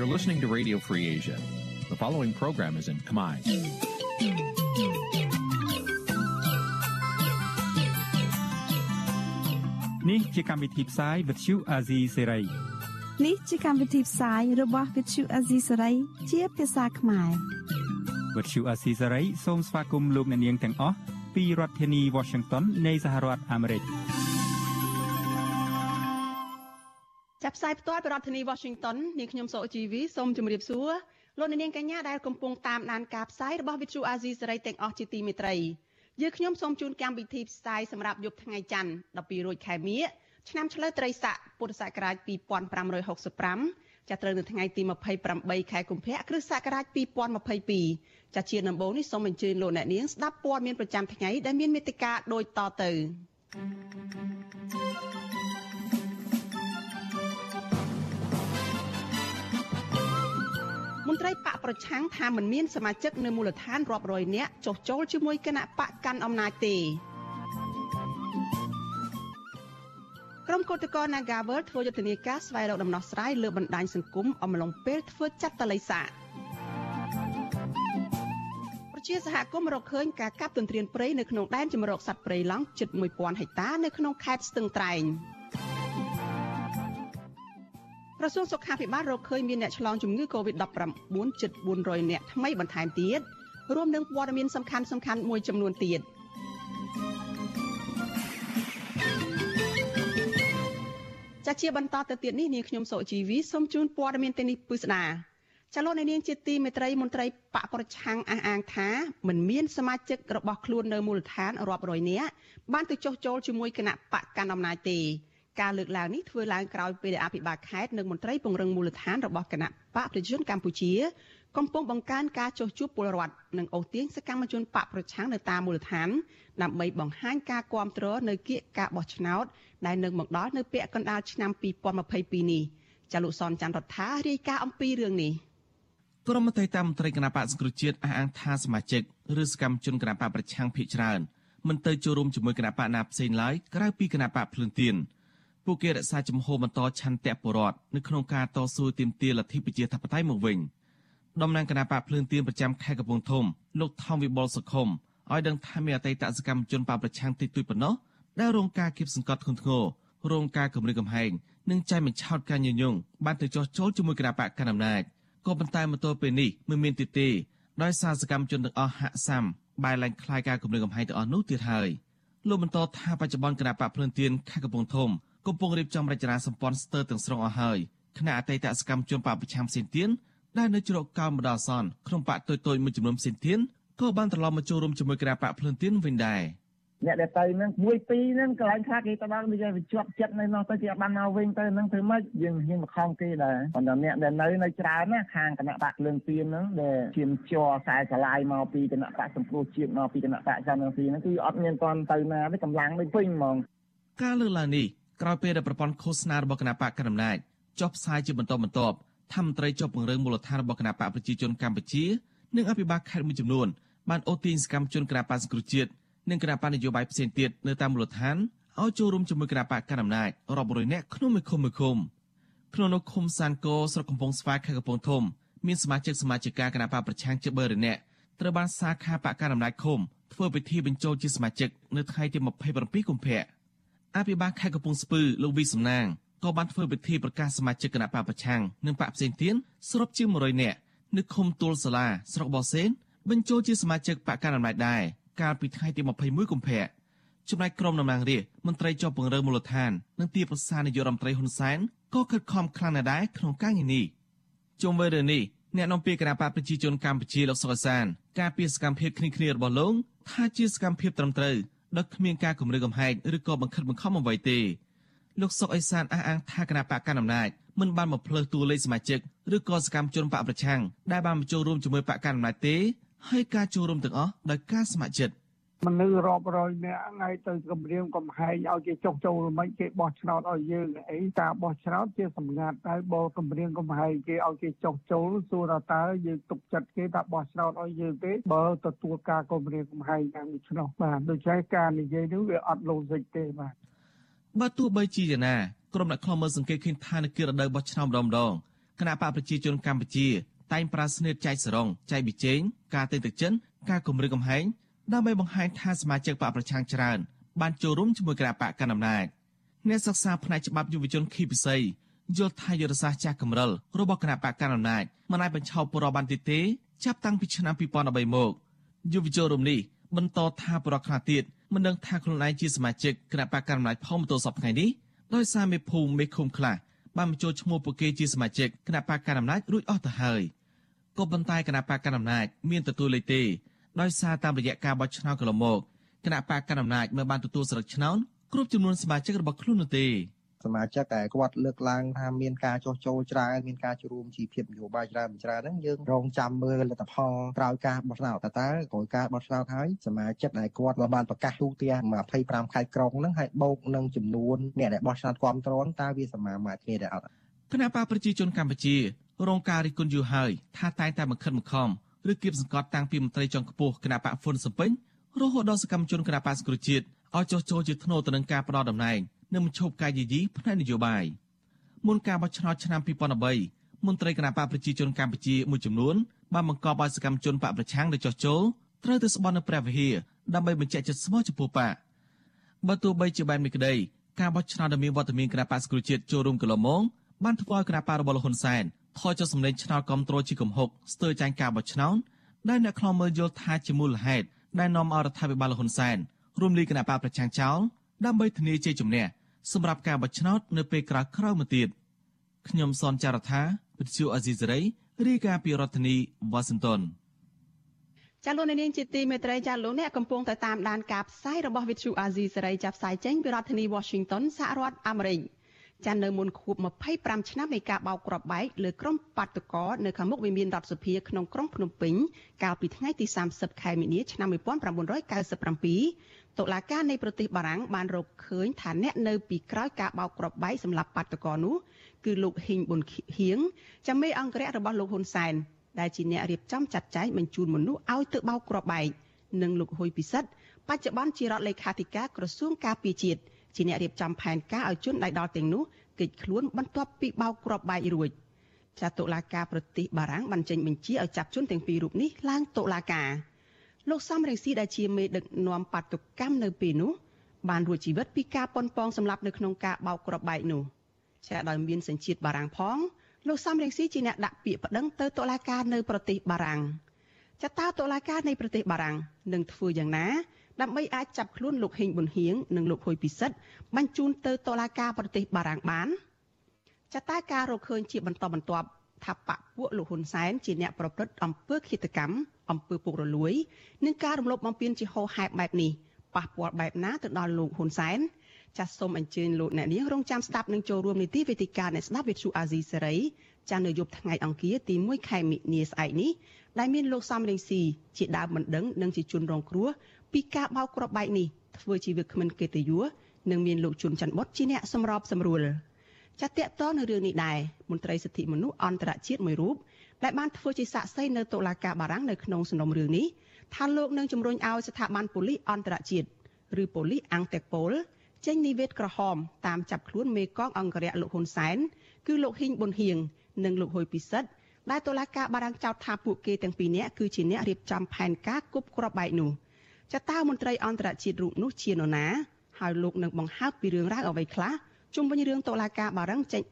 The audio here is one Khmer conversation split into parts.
You're listening to Radio Free Asia. The following program is in Khmer. នេះជាកម្មវិធីផ្សាយ Vuthu Azizi Serai នេះជាកម្មវិធីផ្សាយរបស់ Vuthu Azizi Serai ជាភាសាខ្មែរ Vuthu Azizi Serai សូមស្វាគមន៍លោកអ្នកនាងទាំងអស់ពីរដ្ឋធានី Washington នៃសហរដ្ឋអាមេរិក ផ្សាយផ្ទាល់ពីរដ្ឋធានី Washington នាងខ្ញុំសកជីវីសូមជម្រាបសួរលោកអ្នកនាងកញ្ញាដែលកំពុងតាមដានការផ្សាយរបស់ Vuthu Azizi Serai ទាំងអស់ជាទីមេត្រីយើខ្ញុំសូមជូនកម្មវិធីផ្សាយសម្រាប់យប់ថ្ងៃច័ន្ទ12រោចខែមិញឆ្នាំឆ្លូវត្រីស័កពុទ្ធសករាជ2565ចាប់ត្រូវនៅថ្ងៃទី28ខែកុម្ភៈគ្រិស្តសករាជ2022ចាជាដំបូងនេះសូមអញ្ជើញលោកអ្នកនាងស្ដាប់ព័ត៌មានប្រចាំថ្ងៃដែលមានមេត្តាដូចតទៅ មន្ត្រីបកប្រឆាំងថាមិនមានសមាជិកនៅមូលដ្ឋានរាប់រយនាក់ចុះចូលជាមួយគណៈបកកាន់អំណាចទេក្រុមកោតក្រ Nagavel ធ្វើយុទ្ធនាការស្វែងរកដំណោះស្រាយលើបណ្ដាញសង្គមអំឡុងពេលធ្វើចាត់តល័យសាប្រជាសហគមន៍រកឃើញការកាប់ទន្ទ្រានព្រៃនៅក្នុងដែនជម្រកសត្វព្រៃឡង់ជិត1000ហិកតានៅក្នុងខេត្តស្ទឹងត្រែង ក្រសួងសុខាភិបាលរកឃើញមានអ្នកឆ្លងជំងឺ Covid-19 ជិត400នាក់ថ្មីបន្ថែមទៀតរួមនឹងព័ត៌មានសំខាន់សំខាន់មួយចំនួនទៀតចាជាបន្តទៅទៀតនេះនាងខ្ញុំសុជីវីសូមជូនព័ត៌មានទាំងនេះពិស្ដាចលនានាងជាទីមេត្រីមន្ត្រីបកប្រឆាំងអះអាងថាមិនមានសមាជិករបស់ខ្លួននៅមូលដ្ឋានរាប់រយនាក់បានទៅចុះចូលជាមួយគណៈបកកណ្ដាលអំណាចទេ ការលើកឡើងនេះធ្វើឡើងក្រោយពេលដែលអភិបាលខេត្តនិងមន្ត្រីពង្រឹងមូលដ្ឋានរបស់គណៈបកប្រជាជនកម្ពុជា កំពុងបង្កើនការចុះជួបពលរដ្ឋនិងអូសទាញសកម្មជនបកប្រឆាំងនៅតាមមូលដ្ឋានដើម្បីបង្ហាញការគាំទ្រនៅគៀកការបោះឆ្នោតដែលនឹងមកដល់នៅពាក់កណ្ដាលឆ្នាំ2022នេះចាលោកសនច័ន្ទរដ្ឋារាយការណ៍អំពីរឿងនេះក្រុមមន្ត្រីតាមមន្ត្រីគណៈបកសង្គ្រោះជាតិអះអាងថាសមាជិកឬសកម្មជនគណៈបកប្រឆាំងភ ieck ច្រើនមិនទៅចូលរួមជាមួយគណៈបកណាផ្សេងឡើយក្រៅពីគណៈបកភ្លឿនទៀន ពួកគេរក្សាជំហរបន្តឆន្ទៈបរដ្ឋនៅក្នុងការតស៊ូទាមទារលទ្ធិប្រជាធិបតេយ្យមកវិញតំណាងគណៈបកភ្លើងទៀនប្រចាំខេត្តកំពង់ធំលោកថោងវិបុលសុខុមឲ្យដឹងថាមានអតីតសកម្មជនបកប្រឆាំងតិចតួចប៉ុណ្ណោះដែលរងការគៀបសង្កត់ធ្ងន់ធ្ងររងការគំរាមកំហែងនិងចាយបញ្ឆោតការញញងបានទៅចោះចូលជាមួយគណៈបកកណ្ដាលអំណាចក៏ប៉ុន្តែមកទល់ពេលនេះមិនមានទីទេដោយសារសកម្មជនទាំងអស់ហាក់សាំបែរឡើងคล้ายការគំរាមកំហែងទាំងអស់នោះទៀតហើយលោកបន្តថាបច្ចុប្បន្នគណៈបកភ្លឿនទៀនខេត្តកំពង់ធំ កំពុងរៀបចំរចនាសម្ព័ន្ធស្ទើរទាំងស្រុងអស់ហើយគណៈអតីតសកម្មជនបពប្រឆាំងផ្សេងទៀតដែលនៅជ្រកកោនម្ដងសនក្នុងបកតូចៗមួយចំនួនផ្សេងទៀតក៏បានត្រឡប់មកចូលរួមជាមួយគណៈបកភ្លឿនទៀនវិញដែរអ្នកដែលទៅហ្នឹងមួយពីរហ្នឹងកន្លែងខ្លះគេទៅដល់វាវាជាប់ចិត្តនៅនោះទៅគេអត់បានមកវិញទៅហ្នឹងធ្វើម៉េចយើងហ៊ានមកខំគេដែរប៉ុន្តែអ្នកដែលនៅនៅច្រើនណាខាងគណៈបកភ្លើងទៀនហ្នឹងដែលជាមជ័រខ្សែឆ្លាយមកពីគណៈបកសង្គ្រោះជាតិមកពីគណៈបកចន្ទទីហ្នឹងគឺអត់មានទាន់ទៅណាទេកម្លាំងដូចវិញហ្មងការលើកឡើងនេះ ក្រោយពេលដែលប្រព័ន្ធឃោសនារបស់គណៈបកកណ្ដាលអំណាចចុះផ្សាយជាបន្តបន្ទាប់ថាមន្ត្រីជាប់ពង្រឹងមូលដ្ឋានរបស់គណៈបកប្រជាជនកម្ពុជានិងអភិបាលខេត្តមួយចំនួនបានអូសទាញសកម្មជនគណៈបកសង្គ្រោះជាតិនិងគណៈបកនយោបាយផ្សេងទៀតនៅតាមមូលដ្ឋានឲ្យចូលរួមជាមួយគណៈបកកណ្ដាលអំណាចរាប់រយនាក់ក្នុងមួយឃុំមួយឃុំក្នុងនោះឃុំសានកោស្រុកកំពង់ស្វាយខេត្តកំពង់ធំមានសមាជិកសមាជិកាគណៈបកប្រឆាំងជា3រយនាក់ត្រូវបានសាខាបកកណ្ដាលអំណាចឃុំធ្វើពិធីបញ្ចូលជាសមាជិកនៅថ្ងៃទី27កុម្ភៈ អភិបាលខេត្តកំពង់ស្ពឺលោកវីសំណាងក៏បានធ្វើពិធីប្រកាសសមាជិកគណៈបកប្រឆាំងនិងបកផ្សេងទៀតសរុបជា100នាក់នៅឃុំទួលសាលាស្រុកបរសេនបញ្ចូលជាសមាជិកបកកណ្ដាលអំណាចដែរកាលពីថ្ងៃទី21កុម្ភៈចំណែកក្រុមតំណាងរាស្ត្រមន្ត្រីជាប់ពង្រើមូលដ្ឋាននិងទីប្រឹក្សានាយករដ្ឋមន្ត្រីហ៊ុនសែនក៏ខិតខំខ្លាំងណាស់ដែរក្នុងការងារនេះជុំវិញរឿងនេះអ្នកនាំពាក្យគណៈបកប្រជាជនកម្ពុជាលោកសុកសាន ការពីសកម្មភាពគ្នាគ្នារបស់លោកថាជាសកម្មភាពត្រឹមត្រូវ ដោយគ្មានការគម្រាមកំហែងឬក៏បង្ខិតបង្ខំអ្វីទេលោកសុកអេសានអះអាងថាគណៈបកកណ្ដាលអំណាចមិនបានមកផ្លើសតួលេខសមាជិកឬក៏សកម្មជនបកប្រឆាំងដែលបានមកចូលរួមជាមួយបកកណ្ដាលអំណាចទេហើយការចូលរួមទាំងអស់ដោយការស្ម័គ្រចិត្ត មនុស្សរាប់រយនាក់ថ្ងៃទៅគម្រាមកំហែងឲ្យគេចុះចូលមិនគេបោះឆ្នោតឲ្យយើងអីការបោះឆ្នោតជាសម្ងាត់ហើយបើគម្រាមកំហែងគេឲ្យគេចុះចូលសួរថាតើយើងទុកចិត្តគេថាបោះឆ្នោតឲ្យយើងទេបើទទួលការគម្រាមកំហែងតាមដូច្នោះបាទដូច្នេះការនិយាយនេះវាអត់លូសិចទេបាទបើទោះបីជាយ៉ាងណាក្រុមអ្នកខ្លំមើលសង្កេតឃើញថានៅគិរដូវបោះឆ្នោតម្ដងម្ដងគណៈបកប្រជាជនកម្ពុជាតែងប្រាស្នេតចែកសរងចែកប៊ីចេងការទិញទឹកចិនការគម្រាមកំហែង ដើម្បីបង្ហាញថាសមាជិកបកប្រឆាំងច្រើន បានចូលរួមជាមួយគណៈបកកណ្ដាលអំណាចអ្នកសិក្សាផ្នែកច្បាប់យុវជនខីពិសីយល់ថាយុទ្ធសាស្ត្រចាស់កម្រិលរបស់គណៈបកកណ្ដាលអំណាចមិនអាចបញ្ឈប់ប្របានទីទេចាប់តាំងពីឆ្នាំ2013មកយុវជនរំនេះបន្តថាប្រកខ្នាទៀតមិនដឹងថាខ្លួនឯងជាសមាជិកគណៈបកកណ្ដាលអំណាចផងទៅសពថ្ងៃនេះដោយសារមេភូមិមេឃុំខ្លះបានបញ្ចូលឈ្មោះពួកគេជាសមាជិកគណៈបកកណ្ដាលអំណាចរួចអស់ទៅហើយក៏ប៉ុន្តែគណៈបកកណ្ដាលអំណាចមានទទួលលេខទេ ដោយសារតាមរយៈការបោះឆ្នោតកន្លងមកគណៈបកកណ្ដាលអំណាចមិនបានទទួលស្លឹកឆ្នោតគ្រប់ចំនួនសមាជិករបស់ខ្លួននោះទេសមាជិកតែគាត់លើកឡើងថាមានការចោះចូលច្រើនមានការចូលរួមជីភាពនយោបាយច្រើនច្រើនហ្នឹងយើងរងចាំមើលលទ្ធផលក្រោយការបោះឆ្នោតតើតើក្រោយការបោះឆ្នោតហើយសមាជិកដែលគាត់បានប្រកាសទូទាំង25ខេត្តក្រុងហ្នឹងហើយបូកនឹងចំនួនអ្នកដែលបោះឆ្នោតគ្រប់គ្រងតើវាសមាមាត្រគ្នាដែរអត់គណៈបកប្រជាជនកម្ពុជារងការរិះគន់យូរហើយថាតែងតែមកខិតមកខំ ឬគៀបសង្កត់តាំងពីមន្ត្រីជាន់ខ្ពស់គណៈបកហ្វុនសំពេញរហូតដល់សកម្មជនគណៈបកសង្គ្រោះជាតិឲ្យចោះចូលជាធ្នូទៅនឹងការផ្ដោតតំណែងនិងបញ្ឈប់ការយាយីផ្នែកនយោបាយមុនការបោះឆ្នោតឆ្នាំ2013មន្ត្រីគណៈបកប្រជាជនកម្ពុជាមួយចំនួនបានបង្កប់ឲ្យសកម្មជនបកប្រឆាំងដែលចោះចូលត្រូវទៅស្បន់នៅព្រះវិហារដើម្បីបញ្ជាក់ចិត្តស្មោះចំពោះបកបើទោះបីជាបែបនេះក្តីការបោះឆ្នោតដែលមានវត្តមានគណៈបកសង្គ្រោះជាតិចូលរួមកន្លងមកបានធ្វើឲ្យគណៈបករបស់លោកហ៊ុនសែន ថយចុះសម្លេងឆ្នោតគ្រប់គ្រងជាកំហុកស្ទើរចាញ់ការបោះឆ្នោតដែលអ្នកខ្លំមើលយល់ថាជាមូលហេតុដែលនាំឲ្យរដ្ឋាភិបាលលហ៊ុនសែនរួមលីគណៈបកប្រឆាំងចោលដើម្បីធានាជ័យជំនះសម្រាប់ការបោះឆ្នោតនៅពេលក្រោយក្រោយមកទៀតខ្ញុំសនចាររថាវិទ្យុអេស៊ីសេរីរាយការណ៍ពីរដ្ឋធានីវ៉ាស៊ីនតោនចាលោកនាងជាទីមេត្រីចាលោកអ្នកកំពុងតែតាមដានការផ្សាយរបស់វិទ្យុអាស៊ីសេរីចាប់ផ្សាយចេញពីរដ្ឋធានី Washington សហរដ្ឋអាមេរិក ចានៅមុនខួប25ឆ្នាំនៃការបោកគ្រាប់បែកលើក្រុមបាតុករនៅខាងមុខវិមានរដ្ឋសភាក្នុងក្រុងភ្នំពេញកាលពីថ្ងៃទី30ខែមីនាឆ្នាំ1997តុលាការនៃប្រទេសបារាំងបានរកឃើញថាអ្នកនៅពីក្រោយការបោកគ្រាប់បែកសម្រាប់បាតកោនោះគឺលោកហ៊ីងប៊ុនហៀងចាំមេអង្គរៈរបស់លោកហ៊ុនសែនដែលជាអ្នករៀបចំចាត់ចែងបញ្ជូនមនុស្សឲ្យទៅបោកគ្រាប់បែកនិងលោកហ៊ុយពិសិដ្ឋបច្ចុប្បន្នជារដ្ឋលេខាធិការក្រសួងការពារជាតិ ជាអ្នករៀបចំផែនការឲ្យជនដៃដល់ទាំងនោះគេចខ្លួនបន្ទាប់ពីបោកគ្រាប់បែករួចចាតុលាការប្រទេសបារាំងបានចេញបញ្ជាឲ្យចាប់ជនទាំងពីររូបនេះឡើងតុលាការលោកសំរងស៊ីដែលជាមេដឹកនាំបាតុកម្មនៅពេលនោះបានរួចជីវិតពីការប៉ុនប៉ងសម្លាប់នៅក្នុងការបោកគ្រាប់បែកនោះចាដោយមានសញ្ជាតិបារាំងផងលោកសំរងស៊ីជាអ្នកដាក់ពាក្យប្តឹងទៅតុលាការនៅប្រទេសបារាំងចតាតុលាការនៃប្រទេសបារាំងនឹងធ្វើយ៉ាងណា ដើម្បីអាចចាប់ខ្លួនលោកហេងប៊ុនហៀងនិងលោកហុយពិសិដ្ឋបញ្ជូនទៅតុលាការប្រទេសបារាំងបានចតាការរកឃើញជាបន្តបន្ទាប់ថាបពពួកលោកហ៊ុនសែនជាអ្នកប្រព្រឹត្តអំពើឃាតកម្មអំពើពុករលួយនិងការរំលោភបំពានជាហោហែបបែបនេះប៉ះពាល់បែបណាទៅដល់លោកហ៊ុនសែនចាសសូមអញ្ជើញលោកអ្នកនាងរងចាំស្ដាប់និងចូលរួមនីតិវេទិកាអ្នកស្ដាប់វិទ្យុអាស៊ីសេរីចាស់នៅយប់ថ្ងៃអង្គារទី1ខែមិនិនាស្អែកនេះដែលមានលោកសំរងស៊ីជាដើមបណ្ដឹងនិងជាជនរងគ្រោះ ពីការបោកគ្រាប់បែកនេះធ្វើជាវាគ្មិនកិត្តិយសនិងមានលោកជុនច័ន្ទបុតជាអ្នកសម្របសម្រួលចាត់តាក់តនៅរឿងនេះដែរមន្ត្រីសិទ្ធិមនុស្សអន្តរជាតិមួយរូបដែលបានធ្វើជាសាក្សីនៅតុលាការបារាំងនៅក្នុងសំណុំរឿងនេះថាលោកនឹងជំរុញឲ្យស្ថាប័នប៉ូលីសអន្តរជាតិឬប៉ូលីសអង់តេប៉ូលចេញនិវេតក្រហមតាមចាប់ខ្លួនមេកងអង្គរៈលោកហ៊ុនសែនគឺលោកហ៊ីងប៊ុនហៀងនិងលោកហ៊ុយពិសិដ្ឋដែលតុលាការបារាំងចោទថាពួកគេទាំងពីរនាក់គឺជាអ្នករៀបចំផែនការគប់គ្រាប់បែកនោះ ចតើមន្ត្រីអន្តរជាតិរូបនោះជានរណាហើយលោកនឹងបង្ហើបពីរឿងរ៉ាវអ្វីខ្លះជុំវិញរឿងតុលាការបារាំងចេញ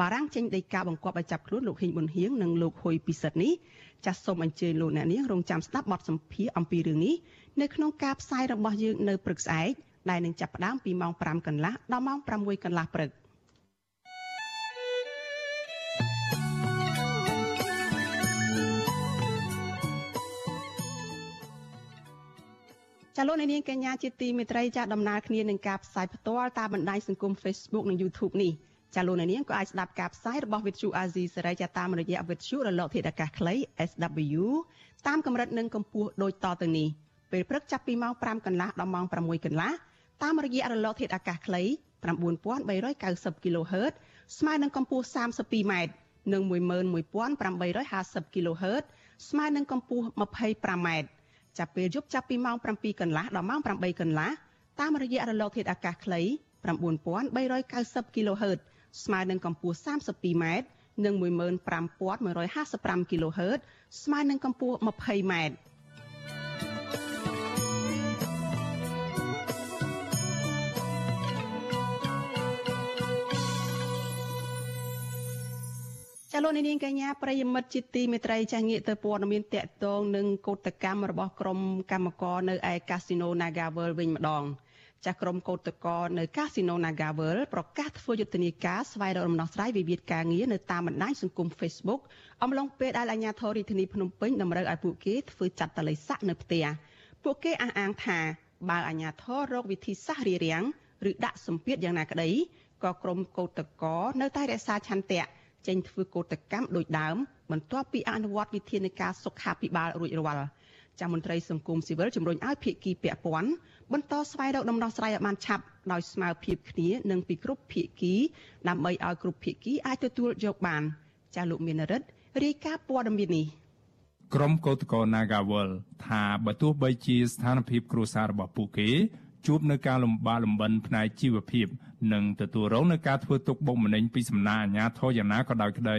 បារាំងចេញដីកាបង្គាប់ឲ្យចាប់ខ្លួនលោកហ៊ីងប៊ុនហៀងនិងលោកហ៊ុយពិសិដ្ឋនេះចាសសូមអញ្ជើញលោកអ្នកនាងរងចាំស្ដាប់បទសម្ភាសអំពីរឿងនេះនៅក្នុងការផ្សាយរបស់យើងនៅព្រឹកស្អែកដែលនឹងចាប់ផ្ដើមពីម៉ោង5កន្លះដល់ម៉ោង6កន្លះព្រឹក ចាលោកនាងកញ្ញាជាទីមេត្រីចាដំណើរគ្នានឹងការផ្សាយផ្ទាល់តាមបណ្ដាញសង្គម Facebook និង YouTube នេះចាលោកនាងក៏អាចស្ដាប់ការផ្សាយរបស់ Vithu Azizi សេរីចាតាមរយៈ Vithu រលកធាតុអាកាសខ្លី SW តាមកម្រិតនិងកម្ពស់ដូចតទៅនេះពេលព្រឹកចាប់ពីម៉ោង5កន្លះដល់ម៉ោង6កន្លះតាមរយៈរលកធាតុអាកាសខ្លី9390 kHz ស្មើនឹងកម្ពស់ 32m និង11850 kHz ស្មើនឹងកម្ពស់ 25m ចាប់ពេលយប់ចាប់ពីម៉ោង7កន្លះដល់ម៉ោង8កន្លះតាមរយៈរលកធាតុអាកាសខ្លី9390 kHz ស្មើនឹងកម្ពស់ 32m និង15155 kHz ស្មើនឹងកម្ពស់ 20m ចលនានាងកញ្ញាប្រិយមិត្តជាទីមេត្រីចាស់ងាកទៅព័ត៌មានតកតងនឹងកោតកម្មរបស់ក្រុមកម្មករនៅឯកាស៊ីណូ Nagavel វិញម្ដងចាស់ក្រុមកោតក្រនៅកាស៊ីណូ Nagavel ប្រកាសធ្វើយុទ្ធនាការស្វែងរកដំណោះស្រាយវិវាទការងារនៅតាមបណ្ដាញសង្គម Facebook អំឡុងពេលដែលអាជ្ញាធររាជធានីភ្នំពេញតម្រូវឲ្យពួកគេធ្វើចាត់តល័យស័កនៅផ្ទះពួកគេអះអាងថាបើអាជ្ញាធររកវិធីសាស្ត្ររារាំងឬដាក់សម្ពាធយ៉ាងណាក្តីក៏ក្រុមកោតក្រនៅតែរក្សាឆន្ទៈ ចេញធ្វើកោតកម្មដោយដើមបន្ទាប់ពីអនុវត្តវិធានការសុខាភិបាលរួចរាល់ចាំមន្ត្រីសង្គមស៊ីវិលជំរុញឲ្យភាគីពាក់ព័ន្ធបន្តស្វែងរកដំណោះស្រាយឲ្យបានឆាប់ដោយស្មើភាពគ្នានិងពីគ្រប់ភាគីដើម្បីឲ្យគ្រប់ភាគីអាចទទួលយកបាន ចាស់លោកមានរិទ្ធរាយការណ៍ព័ត៌មាននេះក្រុមកោតក្រ Nagawal ថាបើទោះបីជាស្ថានភាពគ្រួសាររបស់ពួកគេ ជួបនៅការលំបាកលំបិនផ្នែកជីវភាពនិងទទួលរងនឹងការធ្វើទុកបុកម្នេញពីសំណាក់អាជ្ញាធរយ៉ាងណាក៏ដោយក្តី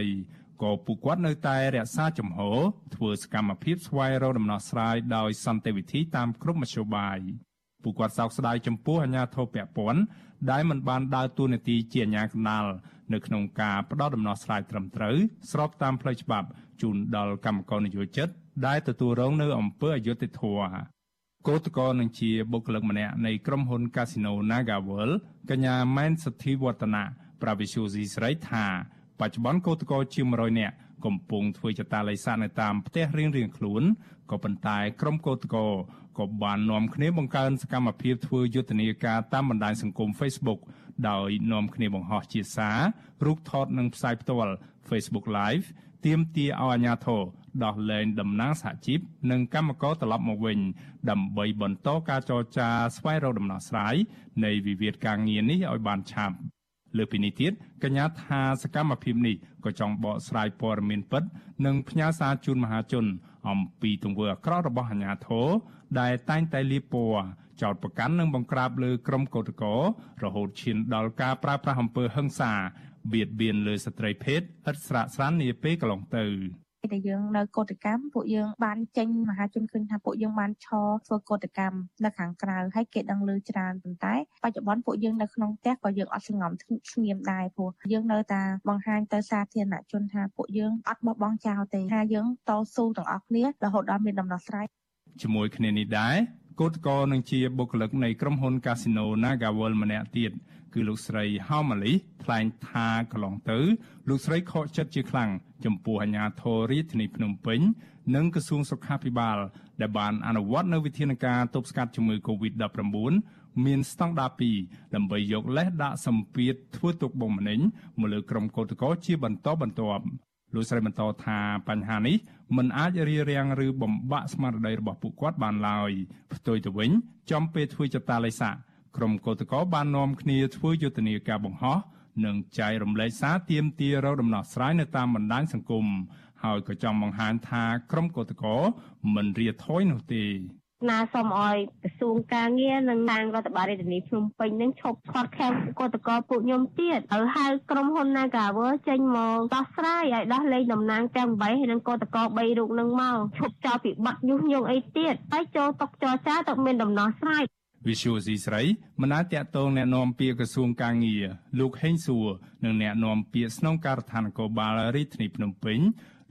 ក៏ពួកគាត់នៅតែរក្សាជំហរធ្វើសកម្មភាពស្វែងរកដំណោះស្រាយដោយសន្តិវិធីតាមគ្រប់មធ្យោបាយពួកគាត់សោកស្ដាយចំពោះអាជ្ញាធរពាក់ព័ន្ធដែលមិនបានដើរតួនាទីជាអាជ្ញាកណ្ដាលនៅក្នុងការផ្ដល់ដំណោះស្រាយត្រឹមត្រូវស្របតាមផ្លូវច្បាប់ជូនដល់កម្មករនិយោជិតដែលទទួលរងនៅអំពើអយុត្តិធម៌ គឧតកោនឹងជាបុគ្គលិកម្នាក់នៃក្រុមហ៊ុន Casino NagaWorld កញ្ញាម៉ែនសទ្ធីវឌ្ឍនៈប្រាវិសុយស៊ីស្រីថាបច្ចុប្បន្នគឧតកោជាង100នាក់កំពុងធ្វើចតាល័យស័កនៅតាមផ្ទះរៀងៗខ្លួនក៏ប៉ុន្តែក្រុមគឧតកោក៏បាននាំគ្នាបង្កើនសកម្មភាពធ្វើយុទ្ធនាការតាមបណ្ដាញសង្គម Facebook ដោយនាំគ្នាបង្ហោះជាសាររូបថតនិងផ្សាយផ្ទាល់ Facebook Live ទាមទារឲ្យអាជ្ញាធរដោះលែងតំណាងសហជីពនិងកម្មករត្រឡប់មកវិញ ដើម្បីបន្តការចរចាស្វែងរកដំណោះស្រាយនៃវិវាទការងារនេះឲ្យបានឆាប់លើពីនេះទៀតកញ្ញាថាសកម្មភាពនេះក៏ចង់បកស្រាយព័ត៌មានពិត និងផ្ញើសារជូនមហាជន អំពីទង្វើអាក្រក់របស់អាជ្ញាធរដែលតែងតែលៀបពណ៌ចោតប្រកាន់និងបង្ក្រាបលើក្រុមកោតក្ររហូតឈានដល់ការប្រើប្រាស់អំពើហិង្សា បៀតបៀនលើស្ត្រីភេទឥតស្រាកស្រាននាពេលកន្លងទៅដែលយើងនៅកោតកម្មពួកយើងបានចេញមហាជនឃើញថាពួកយើងបានឈរធ្វើកោតកម្មនៅខាងក្រៅហើយគេដឹងឮច្រើនប៉ុន្តែបច្ចុប្បន្នពួកយើងនៅក្នុងផ្ទះក៏យើងអត់សង្ងំស្ងៀមដែរព្រោះយើងនៅតែបង្ហាញទៅសាធារណជនថាពួកយើងអត់បោះបង់ចោលទេថាយើងតស៊ូទាំងអស់គ្នារហូតដល់មានដំណោះស្រាយជាមួយគ្នានេះដែរគឧតកោនឹងជាបុគ្គលិកនៃក្រុមហ៊ុន Casino Nagawal ម្នាក់ទៀត គឺលោកស្រីហៅម៉ាលីថ្លែងថាកន្លងទៅលោកស្រីខកចិត្តជាខ្លាំងចំពោះអាជ្ញាធររាជធានីភ្នំពេញនិងក្រសួងសុខាភិបាល ដែលបានអនុវត្តនូវវិធានការទប់ស្កាត់ជំងឺ Covid-19 មានស្តង់ដារ2ដើម្បីយកលេសដាក់សម្ពាធធ្វើទុកបុកម្នេញមកលើក្រុមកោតក្រជាបន្តបន្ទាប់លោកស្រីបន្តថាបញ្ហានេះមិនអាចរារាំងឬបំបាក់ស្មារតីរបស់ពួកគាត់បានឡើយផ្ទុយទៅវិញចំពេលធ្វើចតាល័យស័ កក្រុមកោតក្របាននាំគ្នាធ្វើយុទ្ធនាការបង្ហោះនិងចែករំលែកសារទាមទាររកដំណោះស្រាយនៅតាមបណ្ដាញសង្គមហើយក៏ចង់បង្ហាញថាក្រុមកោតក្រមិនរាថយនោះទេណាសូមឲ្យក្រសួងការងារនិងខាងរដ្ឋបាលរាជធានីភ្នំពេញនឹងឈប់ខាត់ខាំកតកពួកខ្ញុំទៀតហើយហៅក្រុមហ៊ុន Nagawer ចេញមកដោះស្រាយឲ្យដោះលែងតំណាងទាំង8ហើយនឹងកតក3រូបនឹងមកឈប់ចោលពីបាត់ញុះញង់អីទៀតហើយចូលតុកចរចាទៅមានដំណោះស្រាយ វិសុយស៊ីស្រីមិនអាចតតងแนะនាំពាក្យក្រសួងកាងារលោកហេងសួរនិងแนะនាំពាក្យស្នងការដ្ឋាននគរបាលរាជធានីភ្នំពេញ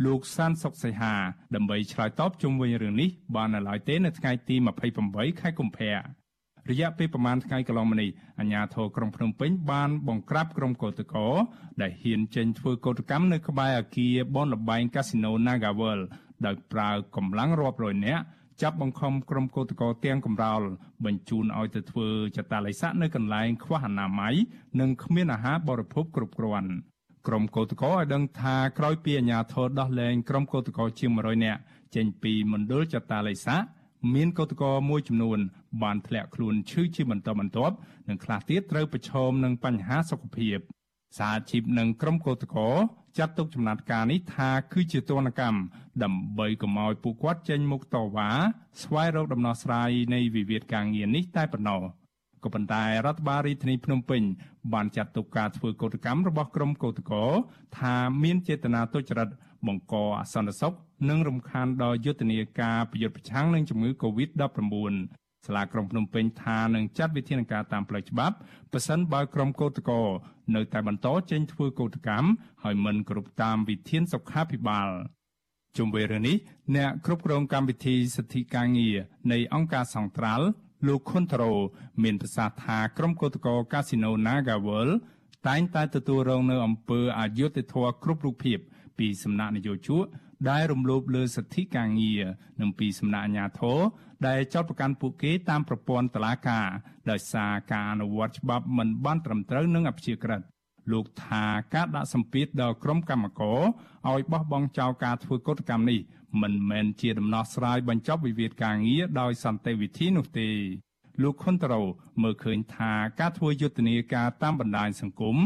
លោកសានសុកសីហាដើម្បីឆ្លើយតបជុំវិញរឿងនេះបាននៅឡើយទេនៅថ្ងៃទី28ខែកុម្ភៈរយៈពេលប្រមាណថ្ងៃកន្លងមកនេះអាជ្ញាធរក្រុងភ្នំពេញបានបង្ក្រាបក្រុមកោតក្រដែលហ៊ានចេញធ្វើកោតកម្មនៅក្បែរអគារបនលបែងកាស៊ីណូ Nagavel ដោយប្រើកម្លាំងរាប់រយនាក់ ចាប់បង្ខំក្រុមកោតក្រទាំងកំរោលបញ្ជូនឲ្យទៅធ្វើចតាល័យស័កនៅកន្លែងខ្វះអនាម័យនិងគ្មានអាហារបរិភោគគ្រប់គ្រាន់ក្រុមកោតក្រឲ្យដឹងថាក្រោយពីអាជ្ញាធរដោះលែងក្រុមកោតក្រជាង100នាក់ចេញពីមណ្ឌលចតាល័យស័កមានកោតក្រមួយចំនួន បានធ្លាក់ខ្លួនឈឺជាបន្តបន្ទាប់និងខ្លះទៀតត្រូវប្រឈមនឹងបញ្ហាសុខភាពសហជីពនិងក្រុមកោតក្រ ចាត់ទុកចំណាត់ការនេះថាគឺជាទណ្ឌកម្មដើម្បីកុំឲ្យពួកគាត់ចេញមុខតវ៉ាស្វែងរកដំណោះស្រាយនៃវិវាទការងារនេះតែប៉ុណ្ណោះក៏ប៉ុន្តែរដ្ឋបាលរាជធានីភ្នំពេញបានចាត់ទុកការធ្វើកោតកម្មរបស់ក្រុមកោតក្រថាមានចេតនាទុច្ចរិតបង្កអសន្តិសុខនិងរំខានដល់យុទ្ធនាការប្រយុទ្ធប្រឆាំងនឹងជំងឺ Covid-19 សាលាក្រុងភ្នំពេញថានឹងចាត់វិធានការតាមផ្លូវច្បាប់ប៉ះសិនបើក្រុមកោតក្រនៅតែបន្តចេញធ្វើកោតកម្មហើយមិនគ្រប់តាមវិធានសុខាភិបាលជុំវិញរឿងនេះអ្នកគ្រប់គ្រងកម្មវិធីសិទ្ធិការងារនៃអង្គការសង្ត្រាល់លោកខុនតារ៉ូមានប្រសាសន៍ថាក្រុមកោតក្រកាស៊ីណូ Nagawal តែងតែទទួលរងនៅអំពើអយុត្តិធម៌គ្រប់រូបភាពពីសំណាក់នយោជកដែលរំលោភលើសិទ្ធិការងារនិងពីសំណាក់អាជ្ញាធរ ដែលចោទប្រកាន់ពួកគេតាមប្រព័ន្ធតុលាការដោយសារការអនុវត្តច្បាប់មិនបានត្រឹមត្រូវនិងអព្យាក្រឹតលោកថាការដាក់សម្ពាធដល់ក្រុមកម្មករឲ្យបោះបង់ចោលការធ្វើកុតកម្មនេះមិនមែនជាដំណោះស្រាយបញ្ចប់វិវាទការងារដោយសន្តិវិធីនោះទេលោកខុនតារ៉ូមើលឃើញថាការធ្វើយុទ្ធនាការតាមបណ្ដាញសង្គម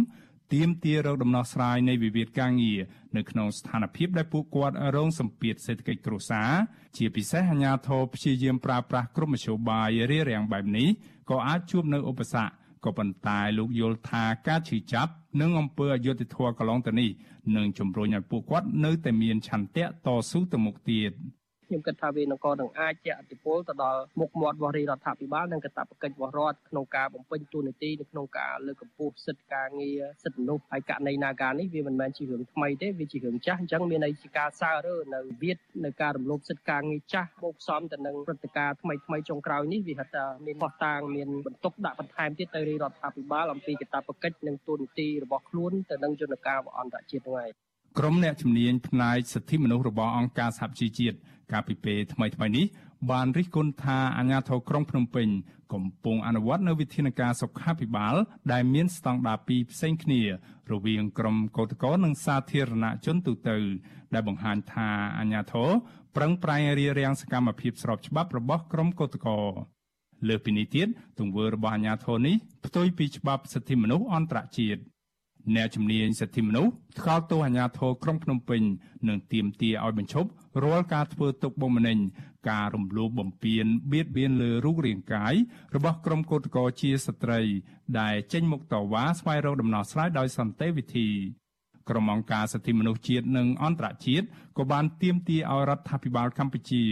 ទាមទាររកដំណោះស្រាយនៃវិវាទការងារនៅក្នុងស្ថានភាពដែលពួកគាត់រងសម្ពាធសេដ្ឋកិច្ចគ្រួសារ ជាពិសេសអាញាធរព្យាយាមប្រើប្រាស់គ្រប់មធ្យោបាយរារាំងបែបនេះក៏អាចជួបនៅឧបសគ្គក៏ប៉ុន្តែលោកយល់ថាការឈឺចាប់និងអំពើអយុត្តិធម៌កន្លងទៅនេះនឹងជំរុញឲ្យពួកគាត់នៅតែមានឆន្ទៈតស៊ូទៅមុខទៀត។ ខ្ញុំគិតថាវានឹងក៏នឹងអាចជះឥទ្ធិពលទៅដល់មុខមាត់របស់រដ្ឋាភិបាលនិងកាតព្វកិច្ចរបស់រដ្ឋក្នុងការបំពេញតួនាទីនៅក្នុងការលើកកម្ពស់សិទ្ធិការងារសិទ្ធិមនុស្សហើយករណីនាការនេះវាមិនមែនជារឿងថ្មីទេវាជារឿងចាស់អញ្ចឹងមានន័យជាការសើរើនៅវិទ្យនៅការរំលោភសិទ្ធិការងារចាស់បូកផ្សំទៅនឹងព្រឹត្តិការណ៍ថ្មីថ្មីចុងក្រោយនេះវាហៅថាមានបោះតាងមានបន្ទុកដាក់បន្ថែមទៀតទៅរដ្ឋាភិបាលអំពីកាតព្វកិច្ចនិងតួនាទីរបស់ខ្លួនទៅនឹងយន្តការអន្តរជាតិហ្នឹងហើយ ក្រុមអ្នកជំនាញផ្នែកសិទ្ធិមនុស្សរបស់អង្គការសហជីវជាតិកាលពីពេលថ្មីៗនេះបានរិះគន់ថាអាជ្ញាធរក្រុងភ្នំពេញកំពុងអនុវត្តនូវវិធានការសុខាភិបាល ដែលមានស្តង់ដារពីរផ្សេងគ្នា រវាងក្រុមកោតក្រនិងសាធារណជនទូទៅ ដែលបង្ហាញថាអាជ្ញាធរប្រឹងប្រែងរារាំងសកម្មភាពស្របច្បាប់របស់ក្រុមកោតក្រលើពីនេះទៀតទង្វើរបស់អាជ្ញាធរនេះផ្ទុយពីច្បាប់សិទ្ធិមនុស្សអន្តរជាតិ អ្នកជំនាញសិទ្ធិមនុស្សថ្កោលទោសអាជ្ញាធរក្រុងភ្នំពេញនិងទាមទារឲ្យបញ្ឈប់រាល់ការធ្វើទុកបុកម្នេញការរំលោភបំពានបៀតបៀនលើរូបរាងកាយរបស់ក្រុមកោតក្រជាស្ត្រី ដែលចេញមុខតវ៉ាស្វែងរកដំណោះស្រាយដោយសន្តិវិធីក្រុមអង្គការសិទ្ធិមនុស្សជាតិនិងអន្តរជាតិក៏បានទាមទារឲ្យរដ្ឋាភិបាលកម្ពុជា